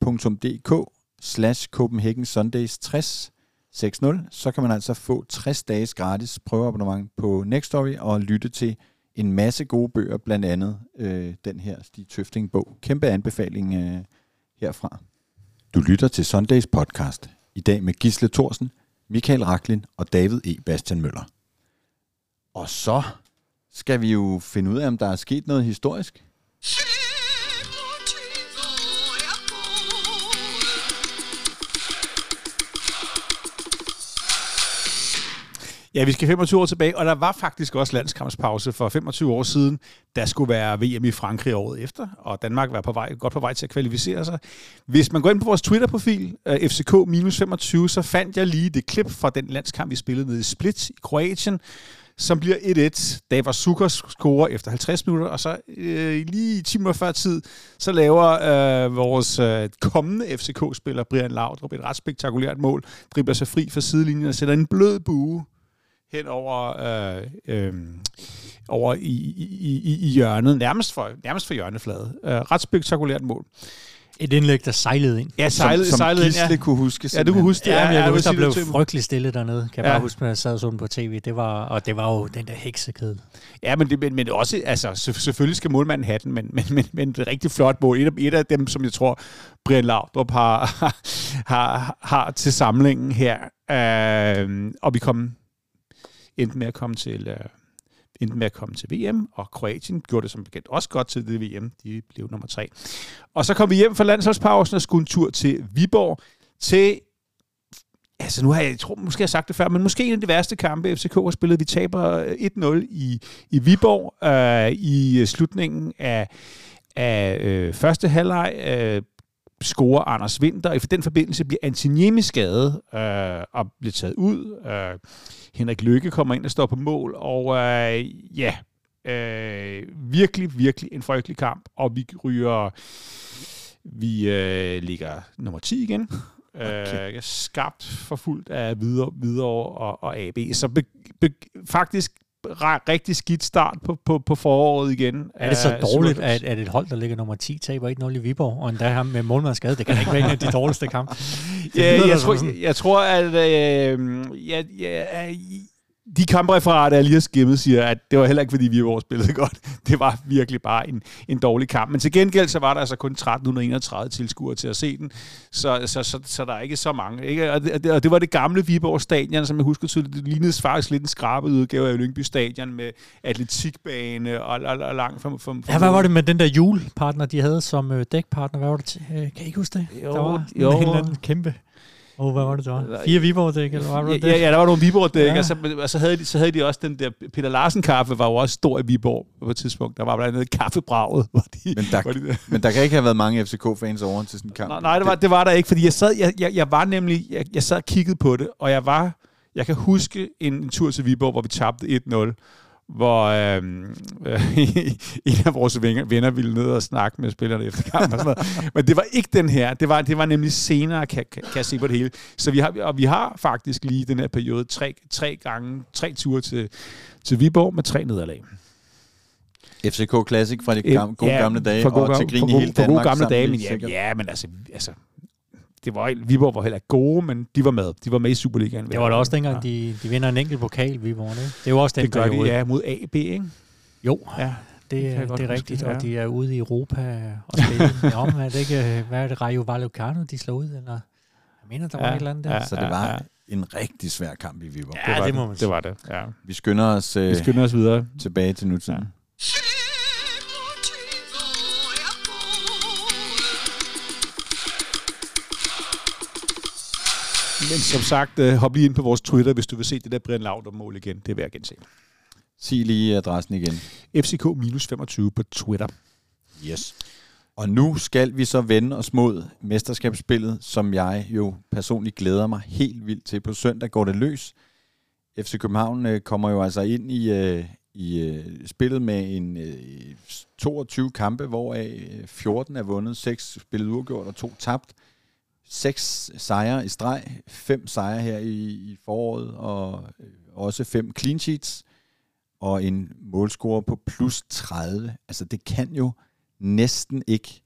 slash Copenhagen Sundays 60 60, så kan man altså få 60 dages gratis prøveabonnement på Nextory og lytte til en masse gode bøger, blandt andet øh, den her Stig Tøfting bog. Kæmpe anbefaling øh, herfra. Du lytter til Sundays podcast. I dag med Gisle Thorsen, Michael Raklin og David E. Bastian Møller. Og så skal vi jo finde ud af, om der er sket noget historisk. Ja, vi skal 25 år tilbage, og der var faktisk også landskampspause for 25 år siden. Der skulle være VM i Frankrig året efter, og Danmark var på vej, godt på vej til at kvalificere sig. Hvis man går ind på vores Twitter-profil, øh, FCK-25, så fandt jeg lige det klip fra den landskamp, vi spillede nede i Split i Kroatien, som bliver 1-1. Davar Sukker scorer efter 50 minutter, og så øh, lige 10 minutter før tid, så laver øh, vores øh, kommende FCK-spiller Brian Laudrup et ret spektakulært mål, dribler sig fri fra sidelinjen og sætter en blød bue hen over, øh, øh, over i, i, i, i hjørnet, nærmest for, nærmest for hjørnefladet. Øh, ret spektakulært mål. Et indlæg, der sejlede ind. Ja, sejlede, som, som sejlede ind, ja. kunne huske. Ja, du kunne huske det. Ja, men jeg ja, kan huske, der blev frygtelig stille dernede. Kan jeg Ja. bare huske, når jeg sad sådan på tv. Det var, og det var jo den der heksekedel. Ja, men, det, men, men også, altså, selv- selvfølgelig skal målmanden have den, men, men, men, men det er rigtig flot mål. Et af, et af dem, som jeg tror, Brian Laudrup har, har, har til samlingen her. Øh, og vi kom endte med at komme til øh, endte med at komme til VM, og Kroatien gjorde det som bekendt også godt til det VM. De blev nummer tre. Og så kom vi hjem fra landsholdspausen og skulle en tur til Viborg til Altså nu har jeg, jeg tror måske jeg har sagt det før, men måske en af de værste kampe, FCK har spillet. Vi taber øh, 1-0 i, i Viborg øh, i øh, slutningen af, af øh, første halvleg. Øh, scorer Anders Winter, i den forbindelse bliver Antiniemi skadet øh, og bliver taget ud. Øh, Henrik Lykke kommer ind og står på mål, og øh, ja, øh, virkelig, virkelig en frygtelig kamp, og vi ryger, vi øh, ligger nummer 10 igen. Okay. Øh, skarpt forfulgt af videre, videre og, og AB. Så be, be, faktisk rigtig skidt start på, på, på foråret igen. Er det så dårligt, at, at et hold, der ligger nummer 10, taber 1-0 i Viborg, og endda ham med målmandsskade? Det kan ikke være en af de dårligste kampe. Ja, jeg, tror, jeg, jeg tror, at øh, ja, ja, de kampreferater, jeg lige har skimmet, siger, at det var heller ikke, fordi Viborg spillede godt. Det var virkelig bare en, en dårlig kamp. Men til gengæld, så var der altså kun 1331 tilskuere til at se den. Så, så, så, så der er ikke så mange. Ikke? Og, det, og det var det gamle Viborg Stadion, som jeg husker tydeligt. Det lignede faktisk lidt en skrabet udgave af Lyngby Stadion med atletikbane og, og, og langt fra, fra, Ja, hvad var det med den der julepartner, de havde som øh, dækpartner? Hvad var det til? Øh, kan I ikke huske det? Jo, der var jo. en kæmpe. Åh, oh, hvad var det, der var? Fire Viborg-dæk, eller hvad var det? Ja, ja, ja, der var nogle Viborg-dæk, Ja. ja. og, så, og så, havde de, så havde de også den der, Peter Larsen-kaffe var jo også stor i Viborg på et tidspunkt. Der var blandt andet kaffebraget. Hvor de, Men der, hvor de, men der kan ikke have været mange FCK-fans over til sådan en kamp. nej, nej det, var, det var der ikke, fordi jeg sad, jeg, jeg, jeg var nemlig, jeg, jeg sad og kiggede på det, og jeg var, jeg kan huske en, en tur til Viborg, hvor vi tabte 1-0, hvor øhm, øh, en af vores venner, ville ned og snakke med spillerne efter kampen og sådan noget. Men det var ikke den her. Det var, det var nemlig senere, kan, kan, kan jeg se på det hele. Så vi har, og vi har faktisk lige den her periode tre, tre gange, tre ture til, til Viborg med tre nederlag. FCK Classic fra de gam, gode Ja, gamle dage, for gode, og til grin for i hele for Danmark. gode gamle dage, men ja, ja, men altså, altså det var, Viborg var heller ikke gode, men de var med. De var med i Superligaen. Det var da også dengang, de, de vinder en enkelt pokal, Viborg. Det, det er jo også den det gør de, periode. ja, mod AB, ikke? Jo, Ja. det, det, det er huske, rigtigt, ja. og de er ude i Europa og spille. ja, men er det ikke, hvad er det, Rayo Vallecano, de slår ud? Eller? Jeg mener, der var Ja, et eller andet der. ja. Så det var en rigtig svær kamp i Viborg. Ja, det, var det må man Det var det, ja. Vi skynder os øh, Vi skynder os videre. tilbage til nutiden. Ja. Men som sagt, øh, hop lige ind på vores Twitter, hvis du vil se det der Brian Lauter-mål igen. Det vil jeg gense. Sig lige adressen igen. FCK-25 på Twitter. Yes. Og nu skal vi så vende os mod mesterskabsspillet, som jeg jo personligt glæder mig helt vildt til. På søndag går det løs. FC København øh, kommer jo altså ind i, øh, i spillet med en øh, 22 kampe, hvoraf øh, 14 er vundet, 6 spillet uafgjort og 2 tabt. 6 sejre i streg, 5 sejre her i, i foråret, og øh, også fem clean sheets, og en målscore på plus 30. Altså det kan jo næsten ikke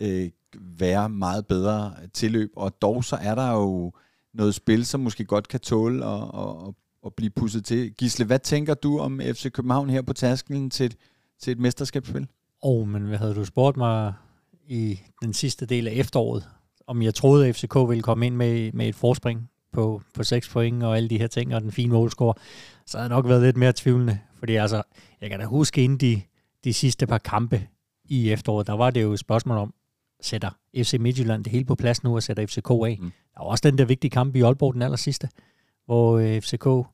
øh, være meget bedre tilløb, og dog så er der jo noget spil, som måske godt kan tåle at, at, at blive pusset til. Gisle, hvad tænker du om FC København her på tasken til et, til et mesterskabsspil? Åh, oh, men hvad havde du spurgt mig i den sidste del af efteråret, om jeg troede, at FCK ville komme ind med, med et forspring på, på 6 point og alle de her ting, og den fine målscore, så havde jeg nok været lidt mere tvivlende. Fordi altså, jeg kan da huske inden de, de sidste par kampe i efteråret, der var det jo et spørgsmål om, sætter FC Midtjylland det hele på plads nu og sætter FCK af. Mm. Der var også den der vigtige kamp i Aalborg den aller sidste, hvor øh, FCK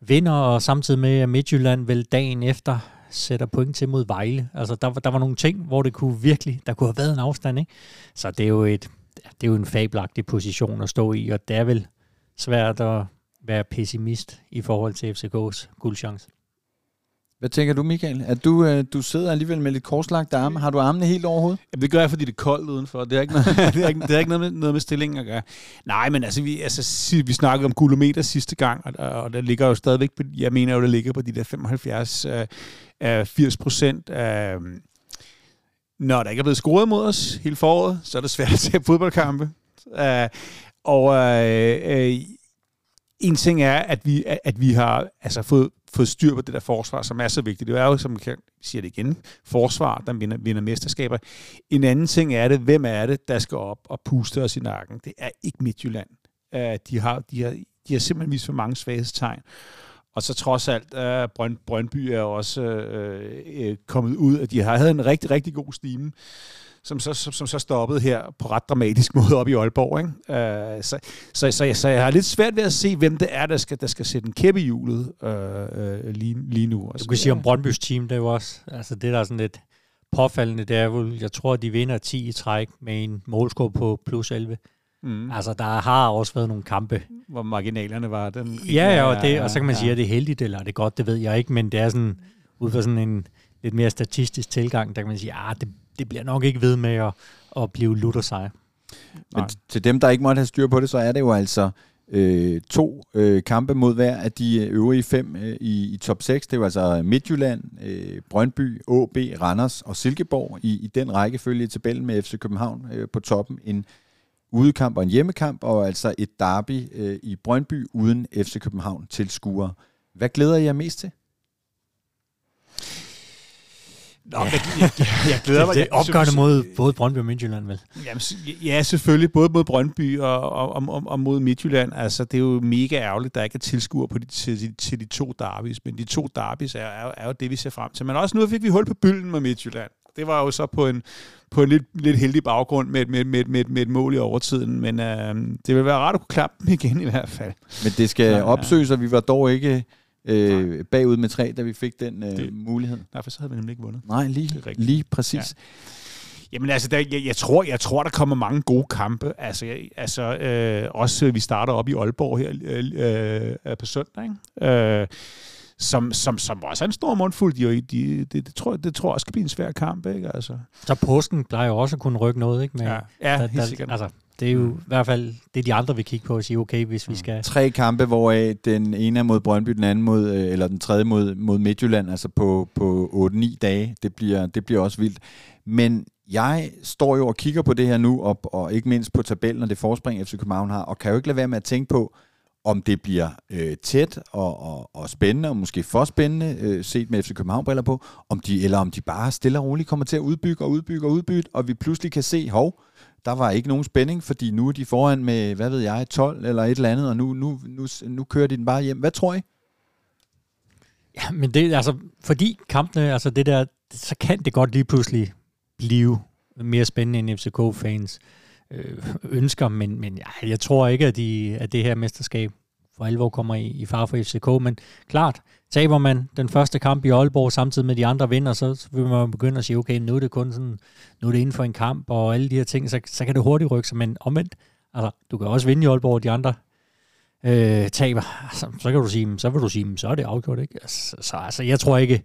vinder, og samtidig med, at Midtjylland vel dagen efter sætter point til mod Vejle. Altså, der, der var nogle ting, hvor det kunne virkelig, der kunne have været en afstand, ikke? Så det er jo, et, det er jo en fabelagtig position at stå i, og det er vel svært at være pessimist i forhold til FCK's guldchance. Hvad tænker du, Michael? At du, øh, du sidder alligevel med lidt korslagte arme. Har du armene helt over hovedet? Jamen, det gør jeg, fordi det er koldt udenfor. Det er ikke noget, det er ikke, det er ikke noget, med, noget med stillingen at gøre. Nej, men altså, vi, altså, vi snakkede om gulometer sidste gang, og, og der ligger jo stadigvæk, på, jeg mener jo, det ligger på de der 75, øh, øh, 80 procent. Øh, når der ikke er blevet scoret mod os hele foråret, så er det svært at se fodboldkampe. Øh, og øh, øh, en ting er, at vi, at vi har altså, fået, fået styr på det der forsvar, som er så vigtigt. Det er jo, som jeg siger det igen, forsvar, der vinder, vinder mesterskaber. En anden ting er det, hvem er det, der skal op og puste os i nakken? Det er ikke Midtjylland. Uh, de, har, de, har, de har simpelthen vist for mange svaghedstegn. Og så trods alt, er Brønd, Brøndby er også øh, øh, kommet ud, at de har havde en rigtig, rigtig god stime som så, som, som så stoppede her på ret dramatisk måde op i Aalborg. Ikke? Øh, så, så, så, så jeg har lidt svært ved at se, hvem det er, der skal, der skal sætte en kæppe i hjulet øh, øh, lige, lige nu. Du kan sige om Brøndbys team, det er jo også, altså det der er sådan lidt påfaldende, det er jo, jeg tror, de vinder 10 i træk med en målscore på plus 11. Mm. Altså, der har også været nogle kampe. Hvor marginalerne var den. Ja, ja, og, det, og så kan man sige, at det er heldigt, eller er det godt, det ved jeg ikke, men det er sådan, ud fra sådan en lidt mere statistisk tilgang, der kan man sige, at ah, det, det bliver nok ikke ved med at, at blive luttersejr. Men til dem, der ikke måtte have styr på det, så er det jo altså øh, to øh, kampe mod hver af de øvrige fem øh, i, i top 6. Det er jo altså Midtjylland, øh, Brøndby, AB, Randers og Silkeborg i, i den rækkefølge i tabellen med FC København øh, på toppen. En udekamp og en hjemmekamp, og altså et derby øh, i Brøndby uden FC København tilskuere. Hvad glæder I jer mest til? Nå, ja. jeg, jeg, jeg glæder mig. Det, det er opgørende mod både Brøndby og Midtjylland, vel? Jamen, ja, selvfølgelig. Både mod Brøndby og, og, og, og mod Midtjylland. Altså, det er jo mega ærgerligt, at der ikke er tilskuer på de, til, de, til de to derbys. Men de to derbys er, er, er jo det, vi ser frem til. Men også nu fik vi hul på bylden med Midtjylland. Det var jo så på en, på en lidt, lidt heldig baggrund med, med, med, med, med et mål i overtiden. Men øh, det vil være rart at kunne klappe dem igen i hvert fald. Men det skal ja, opsøges, og vi var dog ikke øh, bagud med tre, da vi fik den øh, det, mulighed. Nej, for så havde vi nemlig ikke vundet. Nej, lige, lige præcis. Ja. Jamen altså, der, jeg, jeg, tror, jeg tror, der kommer mange gode kampe. Altså, jeg, altså øh, også vi starter op i Aalborg her øh, øh, på søndag, ikke? Øh, som, som, som også er en stor mundfuld. De, de, det, det, tror, det tror jeg også skal blive en svær kamp. Ikke? Altså. Så påsken plejer jo også at kunne rykke noget, ikke? Med, ja, ja der, helt sikkert. Altså, det er jo mm. i hvert fald det, de andre vil kigge på og sige, okay, hvis vi skal... Tre kampe, hvoraf den ene er mod Brøndby, den anden mod, eller den tredje mod, mod Midtjylland, altså på, på 8-9 dage. Det bliver, det bliver også vildt. Men jeg står jo og kigger på det her nu, og, og ikke mindst på tabellen og det forspring, FC København har, og kan jo ikke lade være med at tænke på, om det bliver øh, tæt og, og, og spændende, og måske for spændende, øh, set med FC København-briller på, om de, eller om de bare stille og roligt kommer til at udbygge og udbygge og udbygge, og vi pludselig kan se, hov, der var ikke nogen spænding, fordi nu er de foran med, hvad ved jeg, 12 eller et eller andet, og nu, nu, nu, nu kører de den bare hjem. Hvad tror I? Ja, men det altså, fordi kampene, altså det der, så kan det godt lige pludselig blive mere spændende end FCK-fans øh, ønsker, men, men ja, jeg tror ikke, at, de, at det her mesterskab for alvor kommer i, i far for FCK, men klart, taber man den første kamp i Aalborg samtidig med de andre vinder, så, så vil man begynde at sige, okay, nu er det kun sådan, nu er det inden for en kamp, og alle de her ting, så, så kan det hurtigt rykke sig, men omvendt, altså, du kan også vinde i Aalborg, og de andre øh, taber, altså, så kan du sige, så vil du sige, så er det afgjort, ikke? Altså, så altså, jeg tror ikke,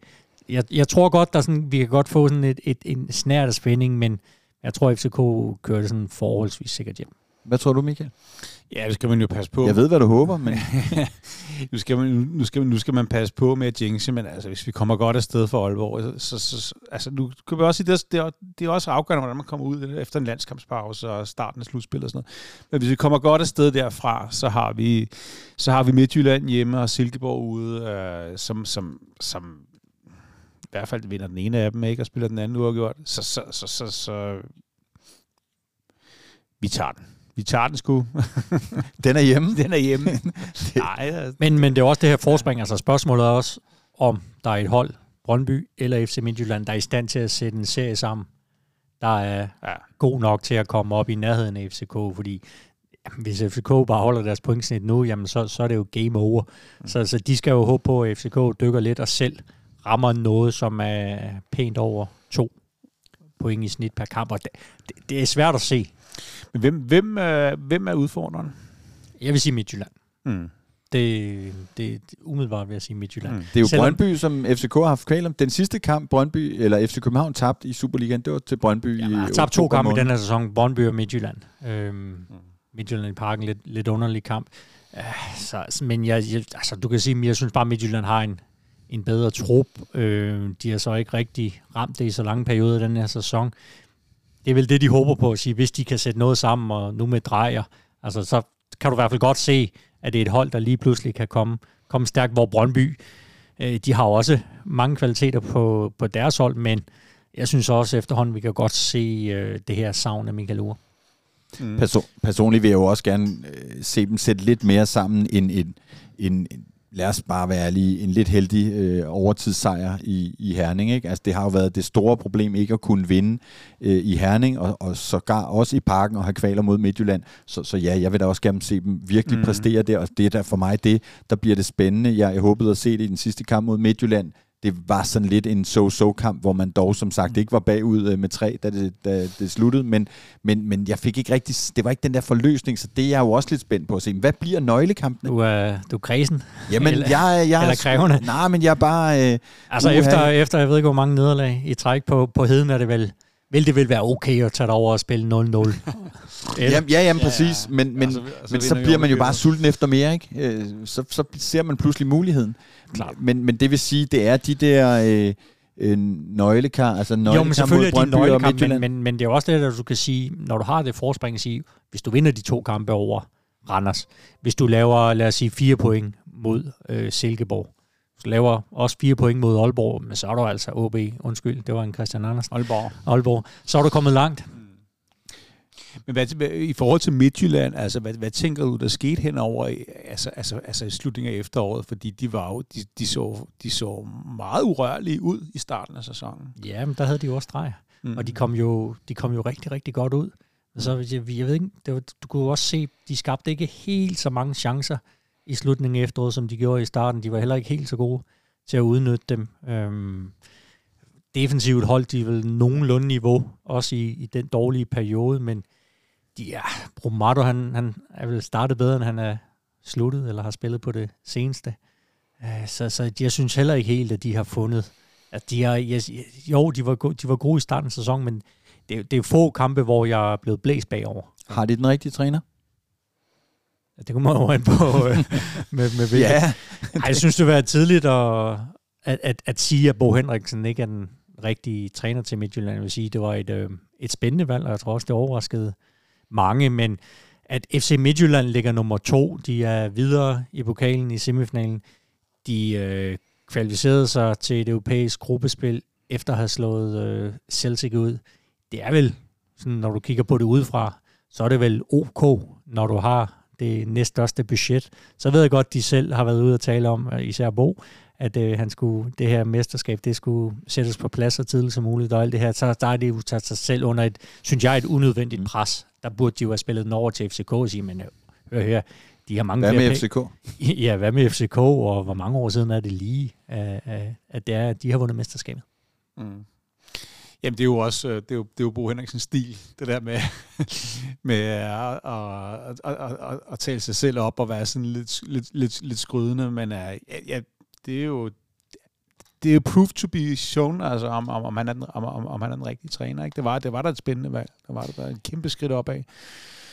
jeg, jeg tror godt, der sådan, vi kan godt få sådan et, et, en snært af spænding, men jeg tror, FCK kører det sådan forholdsvis sikkert hjem. Hvad tror du, Michael? Ja, det skal man jo passe på. Jeg ved, hvad du håber, men... nu, skal man, nu, skal man, nu skal man passe på med at jinxe, men altså, hvis vi kommer godt afsted for Aalborg, så, så, så altså, nu kan vi også sige, det er, det, er, det er også afgørende, hvordan man kommer ud efter en landskampspause og starten af slutspillet og sådan noget. Men hvis vi kommer godt afsted derfra, så har vi, så har vi Midtjylland hjemme og Silkeborg ude, øh, som, som, som i hvert fald vinder den ene af dem, ikke, og spiller den anden uafgjort, så, så, så, så, så vi tager den. Vi tager den sgu. den er hjemme. Den er hjemme. Nej, altså. men, men det er også det her forspring. Altså spørgsmålet er også, om der er et hold, Brøndby eller FC Midtjylland, der er i stand til at sætte en serie sammen, der er ja. god nok til at komme op i nærheden af FCK, fordi hvis FCK bare holder deres pointsnit nu, jamen så, så er det jo game over. Mm. Så, så de skal jo håbe på, at FCK dykker lidt og selv rammer noget, som er pænt over to point i snit per kamp. Og det, det, det er svært at se. Men hvem, hvem, øh, hvem er udfordreren? Jeg vil sige Midtjylland. Mm. Det, det, det umiddelbart vil jeg sige Midtjylland. Mm. Det er jo Selvom- Brøndby, som FCK har haft kval om. Den sidste kamp, Brøndby, eller FC København tabte i Superligaen, det var til Brøndby Ja, i jeg har tabt to kampe i den her sæson. Brøndby og Midtjylland. Øhm, Midtjylland i parken, lidt, lidt underlig kamp. Øh, så, men jeg, jeg, altså, du kan sige, at jeg synes bare, at Midtjylland har en, en bedre trup. Øh, de har så ikke rigtig ramt det i så lange perioder den her sæson. Det er vel det, de håber på at sige, hvis de kan sætte noget sammen, og nu med drejer, altså, så kan du i hvert fald godt se, at det er et hold, der lige pludselig kan komme, komme stærkt, hvor Brøndby, øh, de har jo også mange kvaliteter på, på deres hold, men jeg synes også efterhånden, vi kan godt se øh, det her savn af Michael Ure. Mm. Perso- personligt vil jeg jo også gerne øh, se dem sætte lidt mere sammen end en, en, en lad os bare være ærlige, en lidt heldig øh, overtidssejr i, i Herning. Ikke? Altså, det har jo været det store problem ikke at kunne vinde øh, i Herning, og, og sågar også i parken og have kvaler mod Midtjylland. Så, så ja, jeg vil da også gerne se dem virkelig mm. præstere der, og det er da for mig det, der bliver det spændende. Jeg, jeg håbede at se det i den sidste kamp mod Midtjylland. Det var sådan lidt en so-so-kamp, hvor man dog som sagt ikke var bagud øh, med tre, da det, da det sluttede, men, men, men jeg fik ikke rigtig, det var ikke den der forløsning, så det er jeg jo også lidt spændt på at se. Hvad bliver nøglekampene? Du er, du er kredsen. Jamen, eller, jeg, jeg, eller krævende. Nej, men jeg er bare... Øh, Altså uha. efter, efter, jeg ved ikke, hvor mange nederlag i træk på, på heden, er det vel, vil det vel være okay at tage det over og spille 0-0. Eller- Jamen, ja, jamen, præcis. Men, men, Og så- men så bliver man jo bare sulten efter mere, ikke? Øh, Så, så ser man pludselig muligheden. Klart. Men, men det vil sige, det er de der øh, øh, nøglekar, altså Jo, men nøglekar mod selvfølgelig er de Brøndby og nøglekamp, men, Midtjylland. men, men det er jo også det, at du kan sige, når du har det forspring at sige, hvis du vinder de to kampe over Randers, hvis du laver, lad os sige, fire point mod øh, Silkeborg, laver også fire point mod Aalborg, men så er du altså OB, undskyld, det var en Christian Andersen, Aalborg. Aalborg, så er du kommet langt. Men hvad, hvad, i forhold til Midtjylland, altså, hvad, hvad tænker du, der skete henover i, altså, altså, altså i slutningen af efteråret? Fordi de, var jo, de, de, så, de så meget urørlige ud i starten af sæsonen. Ja, men der havde de jo også streger. Mm. Og de kom jo, de kom jo rigtig, rigtig godt ud. Og så, jeg, jeg ved ikke, det var, du kunne også se, de skabte ikke helt så mange chancer i slutningen af efteråret, som de gjorde i starten. De var heller ikke helt så gode til at udnytte dem. Øhm, defensivt holdt de vel nogenlunde niveau, også i, i den dårlige periode, men de er, Bromato, han, han er vel startet bedre, end han er sluttet, eller har spillet på det seneste. Øh, Så, så jeg synes heller ikke helt, at de har fundet, at de har, jeg, jo, de var, gode, de var gode i starten af sæsonen, men det, det er få kampe, hvor jeg er blevet blæst bagover. Har de den rigtige træner? Det kommer jo an på, øh, med, med hvilket. Ja. Ej, jeg synes, det var tidligt at, at, at, at sige, at Bo Henriksen ikke er den rigtige træner til Midtjylland. Jeg vil sige, det var et, øh, et spændende valg, og jeg tror også, det overraskede mange, men at FC Midtjylland ligger nummer to, de er videre i pokalen i semifinalen. De øh, kvalificerede sig til et europæisk gruppespil, efter at have slået øh, Celtic ud. Det er vel, sådan, når du kigger på det udefra, så er det vel ok, når du har det næststørste budget. Så ved jeg godt, de selv har været ude og tale om, øh, især Bo, at øh, han skulle, det her mesterskab, det skulle sættes på plads så tidligt som muligt, og alt det her, så der er det jo taget sig selv under et, synes jeg, et unødvendigt pres. Der burde de jo have spillet den over til FCK og sige, men øh, hør her, de har mange Hvad med. FCK? Ja, hvad med FCK, og hvor mange år siden er det lige, at, at- at det er, at de har vundet mesterskabet? Mm. Jamen, det er jo også øh, det er jo, det er jo Bo Henriksens stil, det der med, med at, at, at, at, at, at tale sig selv op og være sådan lidt, lidt, lidt, lidt skrydende, men øh, ja, ja, det er jo det er proof to be shown, altså om, om, om, han, er den, om, om, om han er den rigtige træner. Ikke? Det, var, det var da et spændende valg. Det var der et kæmpe skridt opad.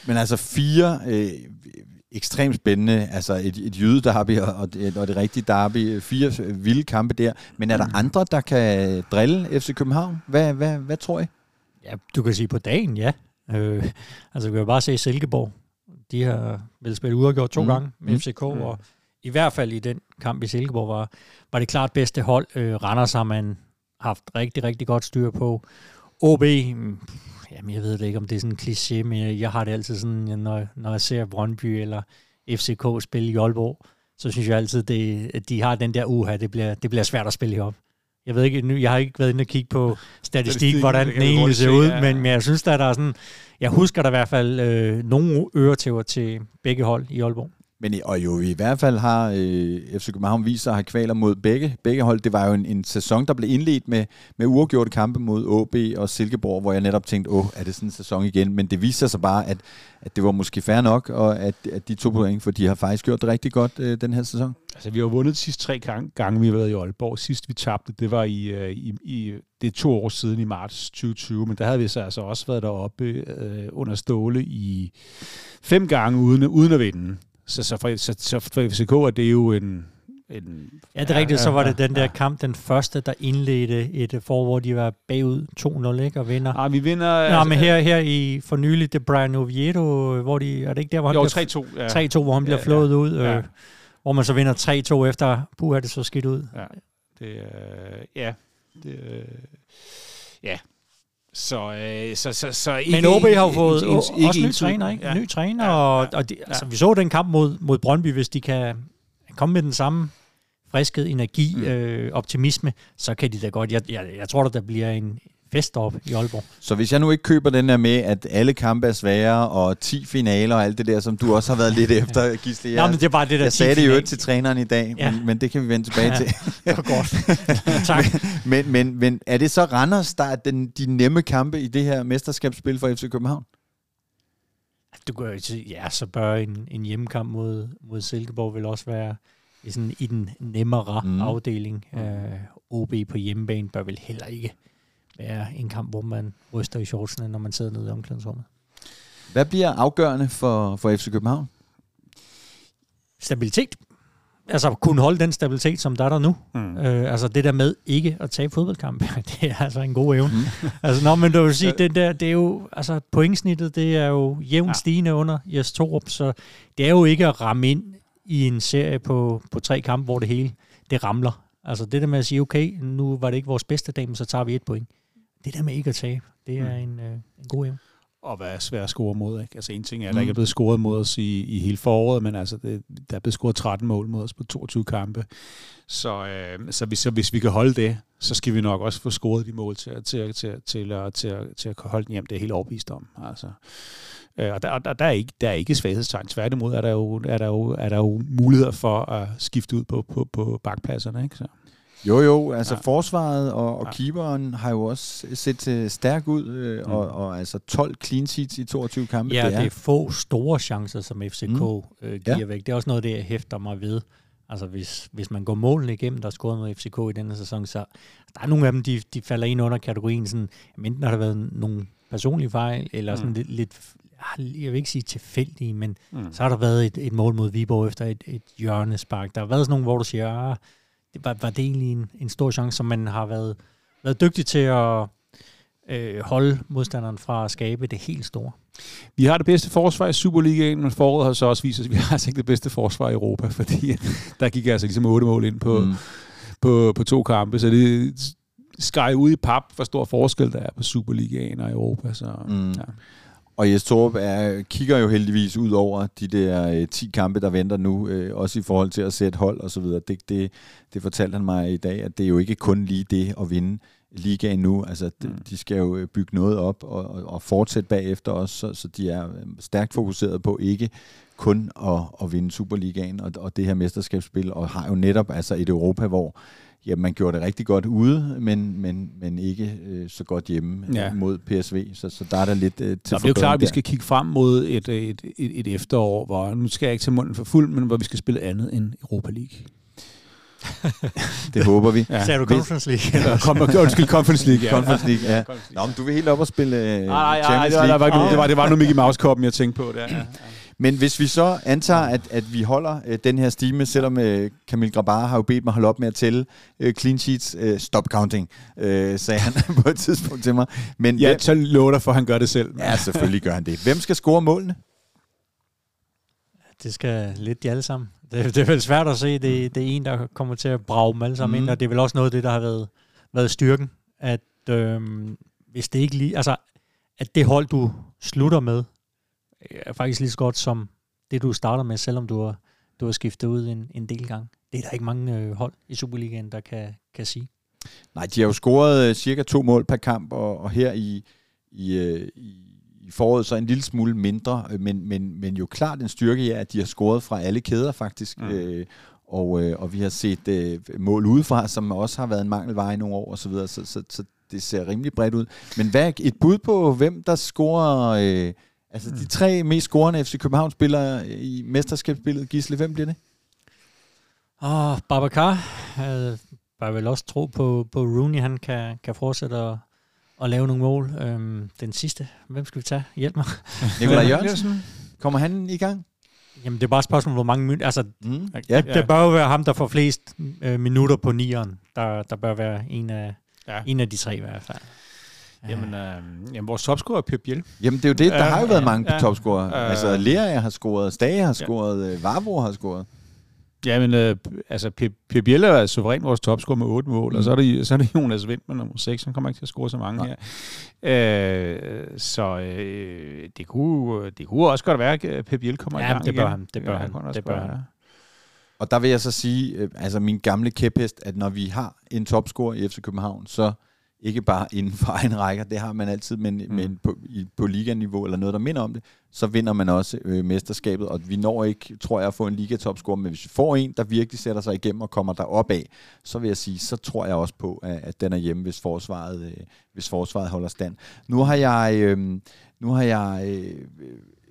Men altså fire øh, ekstremt spændende, altså et, et jyde derby og, og, det, og det rigtige derby, fire vilde kampe der. Men er der andre, der kan drille FC København? Hvad, hvad, hvad tror I? Ja, du kan sige på dagen, ja. Øh, altså, vi kan jo bare se Silkeborg. De har vel spillet uafgjort to Mm. mm. gange med Mm. FCK, mm. og i hvert fald i den kamp i Silkeborg var, var det klart bedste hold. Øh, Randers har man haft rigtig, rigtig godt styr på. OB, mm, jamen jeg ved det ikke, om det er sådan en kliché, men jeg, jeg har det altid sådan, når, når jeg ser Brøndby eller FCK spille i Aalborg, så synes jeg altid, det, at de har den der uha, det bliver, det bliver svært at spille op Jeg ved ikke, nu, jeg har ikke været inde og kigge på statistik, Statistik, hvordan den egentlig ser se, ud, ja. men, men jeg synes, at der er sådan... Jeg husker der i hvert fald øh, nogle øretæver til begge hold i Aalborg. Men i- og jo i hvert fald har øh, FC København vist sig at have kvaler mod begge, begge hold. Det var jo en, en sæson, der blev indledt med, med uafgjorte kampe mod AB og Silkeborg, hvor jeg netop tænkte, åh, er det sådan en sæson igen? Men det viste sig bare, at, at det var måske fair nok, og at, at de to point, for de har faktisk gjort det rigtig godt øh, den her sæson. Altså, vi har vundet de sidste tre gange, gange vi har været i Aalborg. Sidst vi tabte, det var i, øh, i, i det er to år siden i marts 2020, men der havde vi så altså også været deroppe øh, under Ståle i fem gange uden, uden at vinde. Så, så, for, så, så for FCK er det jo en... en Ja, det er rigtigt. Så var det den der kamp, den første, der indledte et øh, for, hvor de var bagud 2-0, ikke? Og vinder. Ah, vi vinder... Nå, men her, her i for nylig, det er Brian Oviedo, hvor de, er det ikke der, hvor han Jo, bliver 3-2. Ja. 3-2, hvor han bliver Ja, flået ja. ud, øh, Ja. hvor man så vinder 3-2 efter, puh, er det så skidt ud. Ja, det, øh, ja, det, øh, ja. Så, øh, så, så, så ikke, Men OB har jo fået ikke- også ikke ny entydigt. træner, ikke? Ja. Ny træner, Ja, og, ja, og de, ja. altså, vi så den kamp mod, mod Brøndby, hvis de kan komme med den samme friskhed, energi, mm. øh, optimisme, så kan de da godt. Jeg, jeg, jeg tror, der bliver en fest op i Aalborg. Så hvis jeg nu ikke køber den der med, at alle kampe er svære, og 10 finaler og alt det der, som du også har været lidt efter, Gisle. Nå, men det er bare det der jeg sagde det jo 10 ikke til træneren i dag, Ja. men, men det kan vi vende tilbage Ja. til. Det var godt. tak. Men, men, men er det så Randers, der er den, de nemme kampe i det her mesterskabsspil for FC København? Du kan jo sige, ja, så bør en, en hjemmekamp mod, mod Silkeborg vel også være i, sådan, i den nemmere Mm. mm. afdeling. Uh, OB på hjemmebane bør vel heller ikke være en kamp, hvor man ryster i shortsene, når man sidder nede i omklædningsrummet. Hvad bliver afgørende for, for FC København? Stabilitet. Altså kunne holde den stabilitet, som der er der nu. Mm. Øh, altså det der med ikke at tabe fodboldkampe, det er altså en god evne. altså når man du vil sige, det der, det er jo, altså pointsnittet, det er jo jævnt Ja. stigende under Jes Torup, så det er jo ikke at ramme ind i en serie på, på tre kampe, hvor det hele, det ramler. Altså det der med at sige, okay, nu var det ikke vores bedste dag, men så tager vi et point. Det der med ikke at tabe, det er en, øh, en god evne. Og hvad er svært at score mod, ikke? Altså en ting er, at Mm. der ikke er blevet scoret mod os i, i hele foråret, men altså, det, der er blevet scoret 13 mål mod os på 22 kampe. Så, øh, så, hvis, så hvis vi kan holde det, så skal vi nok også få scoret de mål til, til, til, til, til, at- til, at- til at holde den hjem. Det er jeg helt overbevist om. Altså. Øh, og der, og der, der, er ikke, der er ikke svaghedstegn. Tværtimod er der, jo, er, der jo, er der jo muligheder for at skifte ud på, på, på bakpladserne. Ikke? Så. Jo, jo, altså Ja. forsvaret og, og Ja. keeperen har jo også set øh, stærk ud, øh, Mm. og, og altså 12 clean sheets i 22 kampe. Ja, det det er, er få store chancer, som FCK Mm. mm. øh, giver Ja. væk. Det er også noget, det jeg hæfter mig ved. Altså hvis, hvis man går målene igennem, der er scoret mod FCK i denne sæson, så der er nogle af dem, de, de falder ind under kategorien, sådan, jamen, enten har der været nogle personlige fejl, eller sådan Mm. lidt, lidt, jeg vil ikke sige tilfældige, men Mm. så har der været et, et mål mod Viborg efter et, et hjørnespark. Der har været sådan nogle, hvor du siger, ah, var, var det egentlig en, en stor chance, som man har været, været dygtig til at øh, holde modstanderen fra at skabe det helt store. Vi har det bedste forsvar i Superligaen, men foråret har så også vist os, at vi har altså ikke det bedste forsvar i Europa, fordi der gik altså ligesom otte mål ind på, mm. mm. på, på to kampe, så det skar ud i pap, hvor stor forskel der er på Superligaen og Europa. Så, Mm. ja. Og Jes Torup er, kigger jo heldigvis ud over de der øh, 10 kampe, der venter nu, øh, også i forhold til at sætte hold og så videre. Det, det, det fortalte han mig i dag, at det er jo ikke kun lige det at vinde ligaen nu. Altså, de, Mm. de skal jo øh, bygge noget op og, og, og fortsætte bagefter også, så, så de er øh, stærkt fokuseret på ikke kun at, at vinde Superligaen og, og det her mesterskabsspil, og har jo netop altså et Europa, hvor ja, man gjorde det rigtig godt ude, men, men, men ikke øh, så godt hjemme Ja. ja. mod PSV, så, så der er der lidt øh, til Så det er jo klart, at vi skal kigge frem mod et, et, et, et efterår, hvor nu skal jeg ikke tage munden for fuld, men hvor vi skal spille andet end Europa League. Det håber vi. Ja. Sagde du Conference League? Ja, kom, undskyld, Conference League. Ja. Conference League, ja. Nå, men du vil helt op og spille øh, Nej, nej, nej, Champions det var, der var, ikke League. nogen- det var, det var nu Mickey Mouse-koppen, jeg tænkte på. Der. Ja. Men hvis vi så antager, at, at vi holder øh, den her stime, selvom øh, Camille Grabar har jo bedt mig holde op med at tælle øh, clean sheets, øh, stop counting, øh, sagde han på et tidspunkt til mig. Men Ja, hvem, så lover dig for, at han gør det selv. ja, selvfølgelig gør han det. Hvem skal score målene? Det skal lidt de alle sammen. Det, det er vel svært at se, det, det er en, der kommer til at brage dem alle sammen mm. Mm. ind, og det er vel også noget af det, der har været, været styrken, at øhm, hvis det ikke lige, altså, at det hold, du slutter med, er faktisk lige så godt som det, du starter med, selvom du har, du har skiftet ud en, en del gange. Det er der ikke mange øh, hold i Superligaen, der kan, kan sige. Nej, de har jo scoret øh, cirka to mål per kamp, og, og her i, i, øh, i, i foråret så en lille smule mindre, øh, men, men, men jo klart en styrke er, at de har scoret fra alle kæder faktisk. Mm. Øh, og, øh, og vi har set øh, mål udefra, som også har været en mangelvare i nogle år og så videre, så, så, så det ser rimelig bredt ud. Men hvad et bud på, hvem der scorer... Øh, altså mm. de tre mest scorende FC København-spillere i mesterskabsspillet, Gisle, hvem bliver det? Og Babacar øh, bare vel også tro på, på Rooney, han kan, kan fortsætte at, at lave nogle mål. Øhm, den sidste, hvem skal vi tage? Hjælp mig. Nikolaj Jørgensen. Kommer han i gang? Jamen, det er bare et spørgsmål, hvor mange minutter... Altså, Mm. ja, det, det bør jo være ham, der får flest øh, minutter på nieren. Der, der bør være en af, Ja. en af de tre i hvert fald. Jamen, øh, jamen vores topscorer er Per Biel. Jamen det er jo det, der Ja, har jo været ja, mange ja. topscorer. Øh. altså Lea har scoret, Stage har scoret, øh, Vavro har scoret. Ja, men øh, altså, per Biel er suveræn vores topscorer med otte mål, mm. og så er, det, så er det Jonas Vind med nummer 6, som kommer ikke til at score så mange Nej. her. Øh, så øh, det, kunne, det kunne også godt være, at Per Biel kommer i Ja, gang det bør igen. han, det bør Ja, han, også det bør han. Og der vil jeg så sige, øh, altså min gamle kæphest, at når vi har en topscorer i FC København, så ikke bare inden for egen rækker, det har man altid, men, mm. men på, i, på liganiveau eller noget, der minder om det, så vinder man også øh, mesterskabet, og vi når ikke, tror jeg, at få en ligatopscorer, men hvis vi får en, der virkelig sætter sig igennem og kommer derop af, så vil jeg sige, så tror jeg også på, at, at den er hjemme, hvis forsvaret, øh, hvis forsvaret holder stand. Nu har jeg, øh, nu har jeg øh,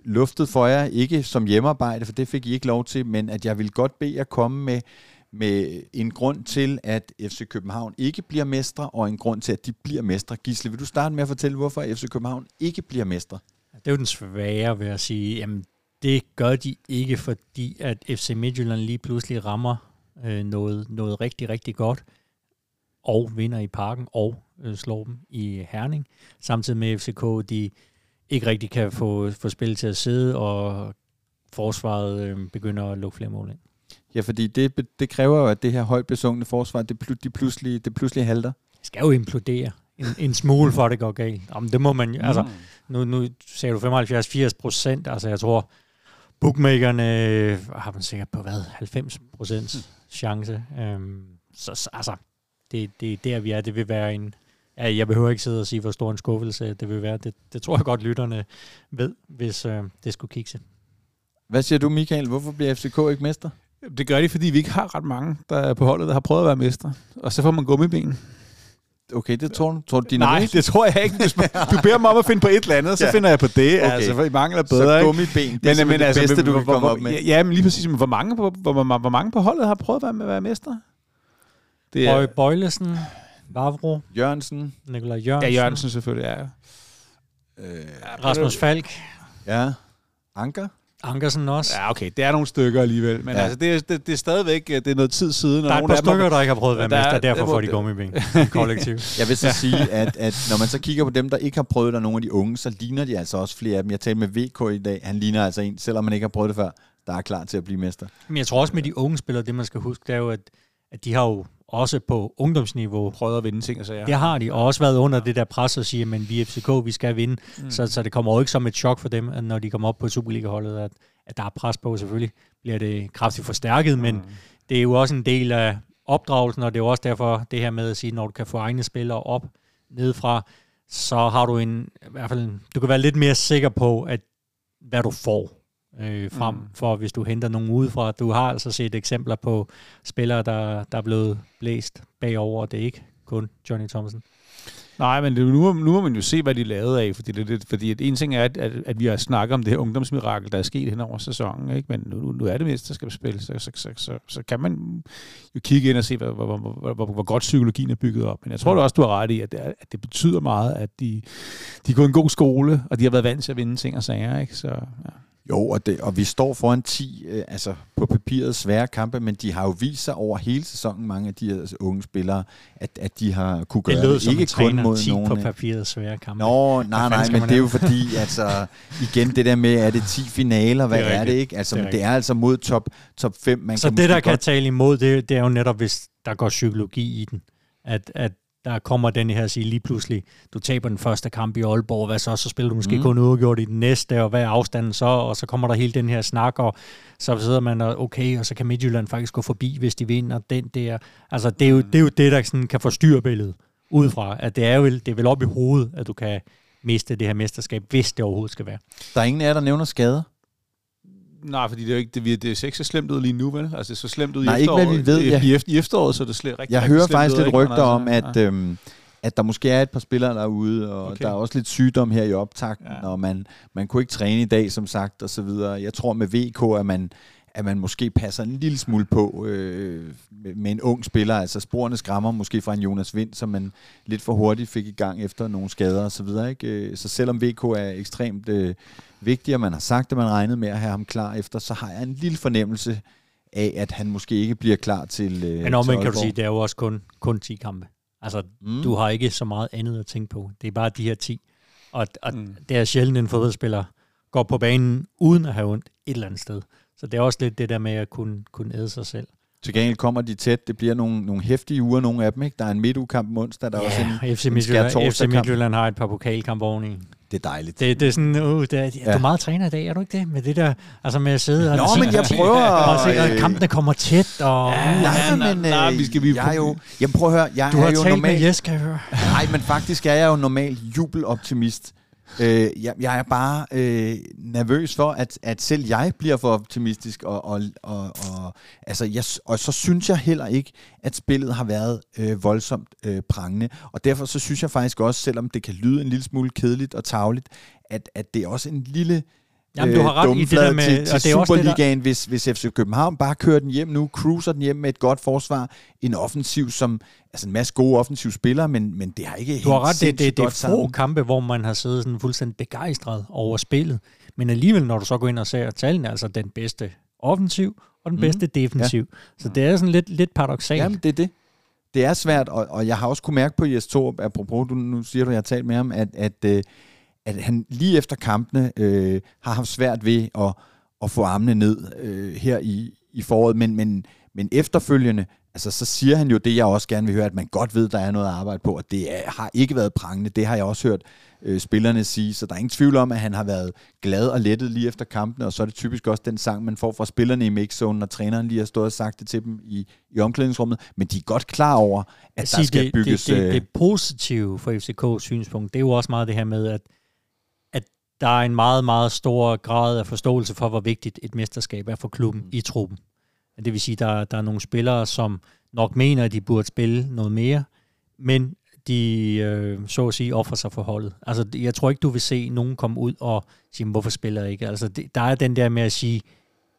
luftet for jer, ikke som hjemmearbejde, for det fik I ikke lov til, men at jeg vil godt bede jer komme med med en grund til, at FC København ikke bliver mestre, og en grund til, at de bliver mestre. Gisle, vil du starte med at fortælle, hvorfor FC København ikke bliver mestre? Det er jo den svære ved at sige, jamen det gør de ikke, fordi at FC Midtjylland lige pludselig rammer øh, noget, noget rigtig, rigtig godt, og vinder i parken, og øh, slår dem i Herning. Samtidig med FCK, de ikke rigtig kan få, få spillet til at sidde, og forsvaret øh, begynder at lukke flere mål ind. Ja, fordi det, det kræver jo, at det her højt besungne forsvar, det, pl- de pludselig, det pludselig halter. Det skal jo implodere en, en smule, for det går galt. Jamen, det må man jo, altså, nu, nu sagde du 75-80 procent, altså jeg tror, bookmakerne øh, har man sikkert på hvad, 90 procent chance. Øhm, så, så altså, det, det er der, vi er. Det vil være en, ja, jeg behøver ikke sidde og sige, hvor stor en skuffelse det vil være. Det, det tror jeg godt, lytterne ved, hvis øh, det skulle kikse. Hvad siger du, Michael? Hvorfor bliver FCK ikke mester? Det gør de, fordi vi ikke har ret mange, der er på holdet, der har prøvet at være mestre. Og så får man gummibenen. Okay, det tror du. Tror du, de er Nej, nervøse? det tror jeg ikke. Hvis man, du beder mig om at finde på et eller andet, så Ja. finder jeg på det. Okay. Altså, for I mangler bedre, Så gummiben, det er men, det bedste, du kan hvor, komme hvor, op med. Ja, ja, men lige præcis. Men hvor mange, på, hvor, hvor, hvor mange på holdet har prøvet at være, med at være mestre? Det Bøj er, Bøjlesen, Vavro, Jørgensen. Nikolaj ja, Jørgensen, Jørgensen selvfølgelig, ja. Øh, Rasmus Falk, ja. Anker? Ankersen også. Ja, okay, det er nogle stykker alligevel. Men Ja. altså, det, er, det, det er stadigvæk det er noget tid siden. Der er et nogle par stykker, der ikke har prøvet at være Der er- mester, derfor der- får de gummiben kollektiv. Jeg vil så ja. sige, at, at når man så kigger på dem, der ikke har prøvet det, og nogle af de unge, så ligner de altså også flere af dem. Jeg talte med VK i dag. Han ligner altså en, selvom man ikke har prøvet det før, der er klar til at blive mester. Men jeg tror også med de unge spillere, det man skal huske, det er jo, at, at de har jo også på ungdomsniveau, prøvet at vinde ting og sager. det har de, og også været under det der pres og sige, men vi er FCK, vi skal vinde. Mm. Så, så det kommer jo ikke som et chok for dem, når de kommer op på Superliga-holdet, at, at der er pres på. Selvfølgelig bliver det kraftigt forstærket, men det er jo også en del af opdragelsen, og det er jo også derfor det her med at sige, når du kan få egne spillere op nedefra, så har du en, i hvert fald, du kan være lidt mere sikker på, at hvad du får øh, frem Mm. for, hvis du henter nogen udefra. Du har altså set eksempler på spillere, der, der er blevet blæst bagover, og det er ikke kun Johnny Thompson. Nej, men det, nu, nu må man jo se, hvad de lavede af, fordi, det, det, fordi at en ting er, at, at, at vi har snakket om det her ungdomsmirakel, der er sket hen over sæsonen, ikke? men nu, nu er det mesterskabsspil, så, så, så, så, så kan man jo kigge ind og se, hvor, hvor, hvor, hvor, hvor, godt psykologien er bygget op. Men jeg tror da også, du har ret i, at det, at det betyder meget, at de, de er gået en god skole, og de har været vant til at vinde ting og sager. Ikke? Så, ja. Jo, og, det, og vi står foran 10, øh, altså på papiret svære kampe, men de har jo vist sig over hele sæsonen, mange af de her altså, unge spillere, at, at de har kunne gøre Det lød det. Ikke kun mod 10 nogen. på af- papiret svære kampe. Nå, nej, nej, men det er jo fordi, altså, igen det der med, er det 10 finaler, hvad Det er er, er det ikke? Altså, Det er det er altså mod top, top 5. Man Så kan det, der måske kan godt, tale imod, det, det er jo netop, hvis der går psykologi i den. At, at der kommer den her sige lige pludselig, du taber den første kamp i Aalborg, hvad så? Så spiller du måske Mm. kun uafgjort i den næste, og hvad er afstanden så? Og så kommer der hele den her snak, og så sidder man og okay, og så kan Midtjylland faktisk gå forbi, hvis de vinder den der. Altså, det er jo det, er jo det der sådan kan forstyrre billedet udefra, at det er jo det er vel op i hovedet, at du kan miste det her mesterskab, hvis det overhovedet skal være. Der er ingen af jer, der nævner skader. Nej, fordi det er jo ikke, det, det ser ikke så slemt ud lige nu, vel? Altså, det er så slemt ud Nej, i ikke hvad efteråret. vi ved, I, ja. i, efter, I efteråret, så er det slet rigtig, Jeg rigtig hører faktisk ud, lidt rygter om, at, øhm, at der måske er et par spillere derude, og Okay. der er også lidt sygdom her i optakten, Ja. ja. og man, man kunne ikke træne i dag, som sagt, og så videre. Jeg tror med VK, at man, at man måske passer en lille smule på øh, med, en ung spiller. Altså sporene skræmmer måske fra en Jonas Vind, som man lidt for hurtigt fik i gang efter nogle skader og så videre. Ikke? Øh, Så selvom VK er ekstremt øh, vigtig, og man har sagt, at man regnede med at have ham klar efter, så har jeg en lille fornemmelse af, at han måske ikke bliver klar til øh, Men omvendt kan du sige, det er jo også kun, kun 10 kampe. Altså, Mm. du har ikke så meget andet at tænke på. Det er bare de her 10. Og, og mm. det er sjældent, en fodboldspiller går på banen uden at have ondt et eller andet sted. Så det er også lidt det der med at kunne, kunne æde sig selv. Til gengæld kommer de tæt. Det bliver nogle, nogle hæftige uger, nogle af dem. Ikke? Der er en midtugkamp onsdag, der er også en, FC en Midtjylland, FC skærtorsdagkamp. Midtjylland har et par pokalkampe oveni. Det er dejligt. Det, det er sådan, uh, det er, ja. Ja. du er meget træner i dag, er du ikke det? Med det der, altså med at sidde og... Nå, men jeg prøver Og se, at- at kampene kommer tæt, og... Nej, nej, men nej, øh, vi skal- vi- jeg er jo... Jamen prøv at høre, jeg Du er har jo talt normalt... med Jes, kan jeg høre. Nej, men faktisk er jeg jo normalt jubeloptimist. Øh, jeg, jeg er bare øh, nervøs for, at, at selv jeg bliver for optimistisk, og, og, og, og, altså, jeg, og så synes jeg heller ikke, at spillet har været øh, voldsomt øh, prangende. Og derfor så synes jeg faktisk også, selvom det kan lyde en lille smule kedeligt og tavligt, at, at det er også en lille Jamen, du har ret i det der med- til, til og det er også det der- Superligaen, hvis, hvis FC København bare kører den hjem nu, cruiser den hjem med et godt forsvar, en offensiv, som, altså en masse gode offensive spillere, men, men det har ikke Du har ret, det, det, det er få sammen. kampe, hvor man har siddet sådan fuldstændig begejstret over spillet. Men alligevel, når du så går ind og ser tallene, altså den bedste offensiv og den Mhm. bedste defensiv. Så det er sådan lidt, lidt paradoxalt. Jamen, det er det. Det er svært, og, og jeg har også kunne mærke på Jes Torp, apropos, du, nu siger du, jeg har talt med ham, at, at, øh, at han lige efter kampene øh, har haft svært ved at, at få armene ned øh, her i, i foråret, men, men, men efterfølgende, altså, så siger han jo det, jeg også gerne vil høre, at man godt ved, der er noget at arbejde på, og det er, har ikke været prangende. Det har jeg også hørt øh, spillerne sige, så der er ingen tvivl om, at han har været glad og lettet lige efter kampene, og så er det typisk også den sang, man får fra spillerne i mixzonen, når træneren lige har stået og sagt det til dem i, i omklædningsrummet, men de er godt klar over, at Jeg der skal det, bygges... Det, det, øh, det positive for FCK's synspunkt, det er jo også meget det her med, at der er en meget, meget stor grad af forståelse for, hvor vigtigt et mesterskab er for klubben Mm. i truppen. Det vil sige, at der, der er nogle spillere, som nok mener, at de burde spille noget mere, men de, øh, så at sige, offrer sig for holdet. Altså, jeg tror ikke, du vil se nogen komme ud og sige, hvorfor spiller jeg ikke? Altså, det, der er den der med at sige,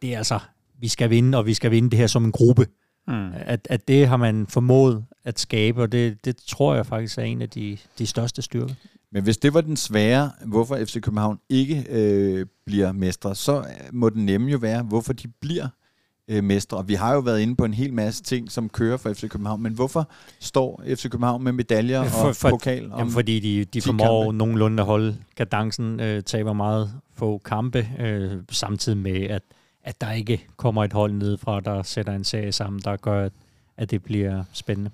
det er altså, vi skal vinde, og vi skal vinde det her som en gruppe. Mm. At, at det har man formået at skabe, og det, det tror jeg faktisk er en af de, de største styrker. Men hvis det var den svære, hvorfor FC København ikke øh, bliver mestre, så øh, må den nemme jo være, hvorfor de bliver øh, mestre. Og vi har jo været inde på en hel masse ting, som kører for FC København, men hvorfor står FC København med medaljer For- og for- pokal? Om, Jamen, fordi de, de 10 formår kampe. nogenlunde at holde kadencen, øh, taber meget få kampe, øh, samtidig med, at, at der ikke kommer et hold nedefra, der sætter en serie sammen, der gør, at, at det bliver spændende.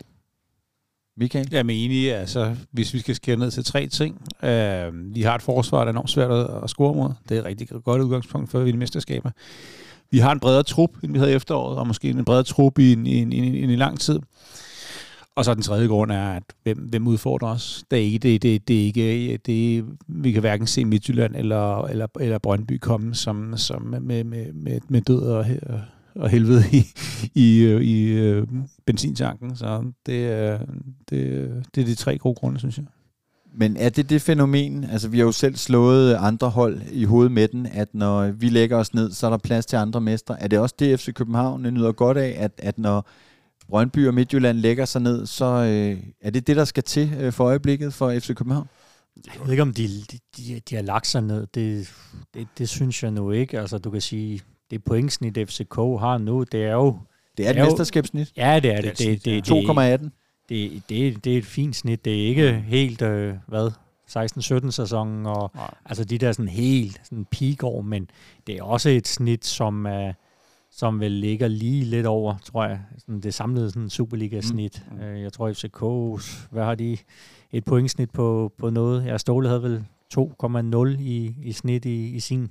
Michael? Jeg er enig, altså, hvis vi skal skære ned til tre ting. Øh, vi har et forsvar, der er enormt svært at, at score mod. Det er et rigtig godt udgangspunkt for at vinde mesterskaber. Vi har en bredere trup, end vi havde i efteråret, og måske en bredere trup i en, i en, i en, i en lang tid. Og så den tredje grund er, at hvem, hvem udfordrer os? Det er ikke, det, det, det er ikke, det, vi kan hverken se Midtjylland eller, eller, eller Brøndby komme som, som med, med, med, med død og, og, helvede i, i, øh, i øh, benzintanken. Så det, er- det, det er de tre gode grunde, synes jeg. Men er det det fænomen, altså vi har jo selv slået andre hold i hovedet med den, at når vi lægger os ned, så er der plads til andre mestre. Er det også det, FC København nyder godt af, at, at når Brøndby og Midtjylland lægger sig ned, så øh, er det det, der skal til øh, for øjeblikket for FC København? Jeg ved ikke, om de, de, de, de har lagt sig ned. Det, det, det synes jeg nu ikke. Altså, du kan sige, det pointsnit FCK har nu, det er jo... Det er et mesterskabssnit. Ja, det er det. Det, det, det, det, 2,18. det, det, det er et fint snit. Det er ikke helt, øh, hvad, 16-17 sæsonen, og Nej. altså de der sådan helt sådan peak år, men det er også et snit, som er, som vel ligger lige lidt over, tror jeg, sådan det samlede sådan Superliga-snit. Mm. Øh, jeg tror FCK, hvad har de? Et pointsnit på, på noget. Ja, Ståle havde vel 2,0 i, i snit i, i sin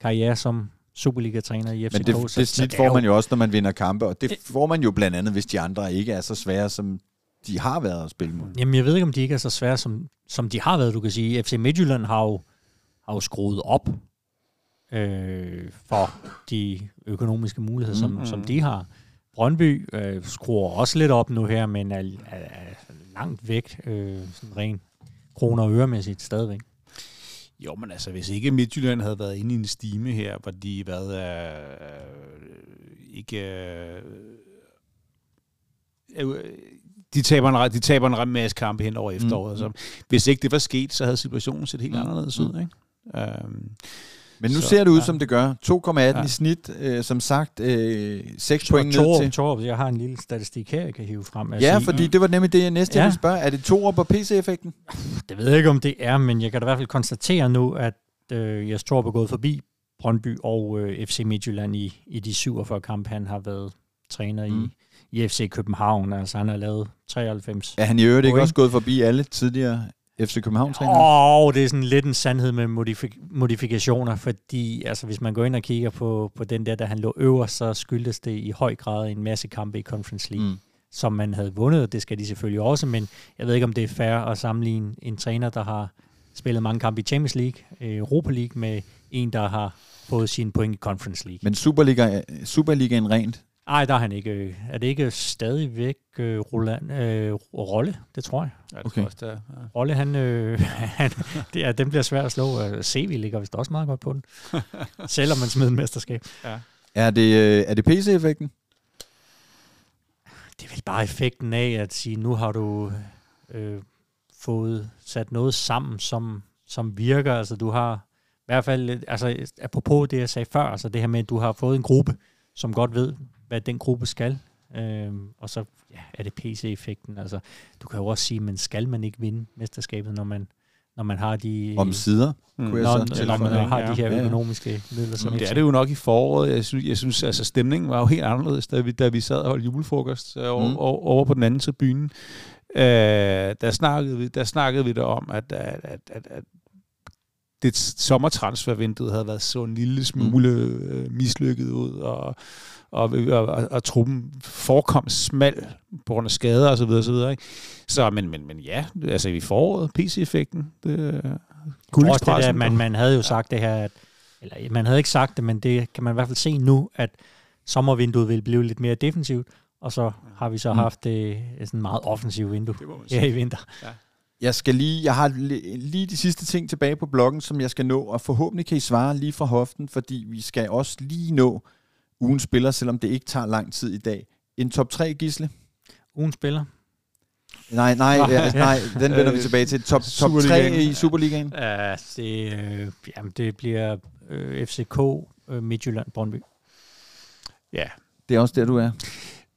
karriere som Superliga-træner i FCK. Men det, det så snit får man jo også, når man vinder kampe, og det får man jo blandt andet, hvis de andre ikke er så svære, som de har været at spille mod. Jamen, jeg ved ikke, om de ikke er så svære, som, som de har været, du kan sige. FC Midtjylland har jo, har jo skruet op øh, for de økonomiske muligheder, som, Mhm. som de har. Brøndby øh, skruer også lidt op nu her, men er, er, er langt væk, øh, sådan rent kroner og øremæssigt stadigvæk. Jo, men altså, hvis ikke Midtjylland havde været inde i en stime her, hvor de været øh, ikke... Øh, øh, de taber, en, ret- de taber en masse kampe hen over efteråret. Mm. Mm. Så hvis ikke det var sket, så havde situationen set helt Mm. anderledes ud. Ikke? Um, Men nu Så, ser det ud, ja. som det gør. 2,18 Ja. i snit, øh, som sagt, øh, 6 Så point ned Torup, til. Torup, jeg har en lille statistik her, jeg kan hive frem. at Ja, sige- fordi det var nemlig det, jeg næste Ja. ja. ville spørge. Er det Torup og PC-effekten? Det ved jeg ikke, om det er, men jeg kan da i hvert fald konstatere nu, at øh, Jes Torp er gået forbi Brøndby og øh, FC Midtjylland i, i de 47 kampe, han har været træner Mm. i, i FC København. Altså, han har lavet 93. Er han i øvrigt ikke også gået forbi alle tidligere FC København-trænere? Åh, oh, det er sådan lidt en sandhed med modifik- modifikationer, fordi altså, hvis man går ind og kigger på, på den der, da han lå øverst, så skyldes det i høj grad en masse kampe i Conference League. Mm. som man havde vundet. Det skal de selvfølgelig også, men jeg ved ikke, om det er fair at sammenligne en træner, der har spillet mange kampe i Champions League, øh, Europa League, med en, der har fået sine point i Conference League. Men Superliga, Superligaen rent? Nej, der er han ikke. øh, Er det ikke stadigvæk øh, Roland, øh, Rolle? Det tror jeg. ja, det Okay. okay. også, der, ja. Rolle, han, øh, han det er, den bliver svær at slå. Øh, CV ligger vist også meget godt på den. Selvom man smed et mesterskab. Er det, øh, er det PC-effekten? Det er vel bare effekten af at sige, nu har du øh, fået sat noget sammen, som, som virker. Altså du har i hvert fald, altså apropos det, jeg sagde før, altså det her med, at du har fået en gruppe, som godt ved, hvad den gruppe skal. Øhm, og så ja, er det PC-effekten. Altså, du kan jo også sige, men skal man ikke vinde mesterskabet, når man, når man har de... Om sider? Mm. Kunne jeg når, så når man har ja. de her Ja, ja. økonomiske midler. Som Men det er det jo nok i foråret. Jeg synes, jeg synes altså stemningen var jo helt anderledes, da vi, da vi sad og holdt julefrokost øh, over, Mm. mm. over, over på den anden tribune. Øh, der, snakkede vi, der snakkede vi der om, at, at, at, at, at det sommertransfervindue havde været så en lille smule øh, mislykket ud, og, og, og, og, og truppen forekom smal på grund af skader osv. Så, videre, så, videre, ikke? så men, men, men ja, altså i foråret, PC-effekten, det, Også det der, man, man havde jo sagt det her, at, eller man havde ikke sagt det, men det kan man i hvert fald se nu, at sommervinduet vil blive lidt mere defensivt, og så har vi så Mm. haft øh, et sådan meget offensivt vindue det her i vinter. Jeg skal lige, jeg har li- lige de sidste ting tilbage på bloggen, som jeg skal nå, og forhåbentlig kan I svare lige fra hoften, fordi vi skal også lige nå ugens spiller, selvom det ikke tager lang tid i dag. En top 3, Gisle? Ugen spiller. Nej, nej, ja, nej den vender vi Øh, tilbage til. Top, top 3 Superligaen. i Superligaen? Ja, det, øh, jamen, det bliver øh, FCK, øh, Midtjylland, Brøndby. Ja, Det er også der, du er.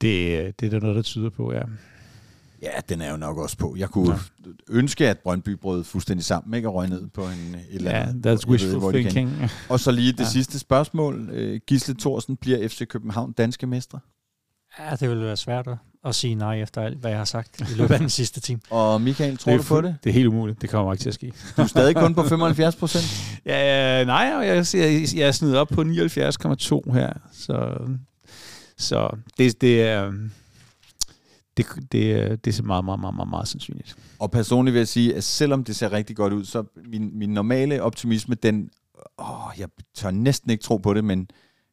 det, det er der noget, der tyder på, ja. Ja, den er jo nok også på. Jeg kunne ønske, at Brøndby brød fuldstændig sammen, ikke? Og røg ned på en, et eller Ja, andet. that's Jeg ved, wishful kan. thinking. Og så lige det Ja. ja. sidste spørgsmål. Øh, Gisle Thorsen, bliver FC København danske mestre? Ja, det vil være svært at, at sige nej efter alt, hvad jeg har sagt i løbet af den sidste time. Og Michael, tror du på det? Det er helt umuligt. Det kommer ikke til at ske. Du er stadig kun på 75 procent. Ja, ja, nej, og jeg, jeg, jeg er snedet op på 79,2 her. Så, så det, det er... Det, det, er- det er meget, meget, meget, meget, meget sandsynligt. Og personligt vil jeg sige, at selvom det ser rigtig godt ud, så min, min normale optimisme, den... Åh, jeg tør næsten ikke tro på det, men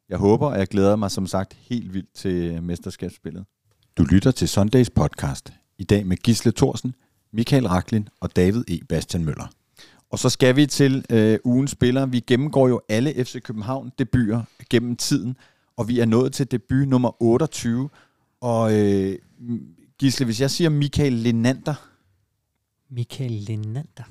jeg håber, og jeg glæder mig som sagt helt vildt til mesterskabsspillet. Du lytter til Sundays podcast. I dag med Gisle Thorsen, Michael Raklin og David E. Bastian Møller. Og så skal vi til øh, ugens spillere. Vi gennemgår jo alle FC København debuter gennem tiden, og vi er nået til debut nummer 28. Og øh, Gisle, hvis jeg siger Michael Lenander, Michael Lenander.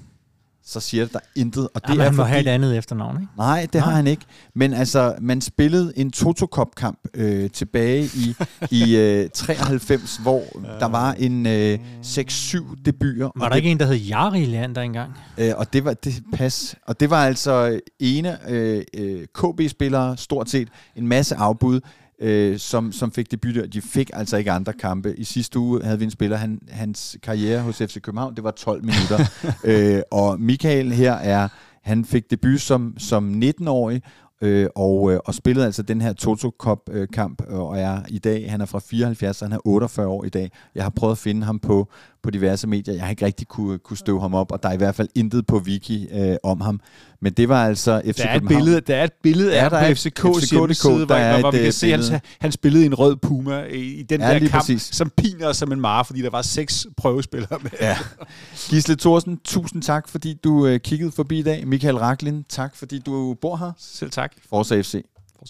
så siger det der intet. Og det Jamen, er han må fordi, have et andet efternavn, ikke? Nej, det har Nej. han ikke. Men altså, man spillede en Toto Cup kamp øh, tilbage i, i øh, 93, hvor der var en øh, 6-7 debuter. Var der det, ikke en, der hed Jari Leander engang? Øh, og det var det pas. Og det var altså ene øh, øh, KB-spillere, stort set en masse afbud. Øh, som, som fik debut. De fik altså ikke andre kampe. I sidste uge havde vi en spiller, han, hans karriere hos FC København, det var 12 minutter. øh, og Michael her er, han fik debut som, som 19-årig, øh, og, øh, og spillede altså den her Toto Cup øh, kamp, øh, og er i dag, han er fra 74, så han er 48 år i dag. Jeg har prøvet at finde ham på, på diverse medier. Jeg har ikke rigtig kunne, kunne støve ham op, og der er i hvert fald intet på wiki øh, om ham. Men det var altså FC Der er, et billede, der er et billede Ja, af der er på FCK's FCK.dk, hjemmeside, hvor, er hvor vi kan øh, se, at billede. han, han spillede i en rød puma i, i den Ja, der kamp, præcis. som piner som en mare, fordi der var seks prøvespillere med. Ja. Gisle Thorsen, tusind tak, fordi du øh, kiggede forbi i dag. Michael Raklin, tak, fordi du bor her. Selv tak. Forza FC.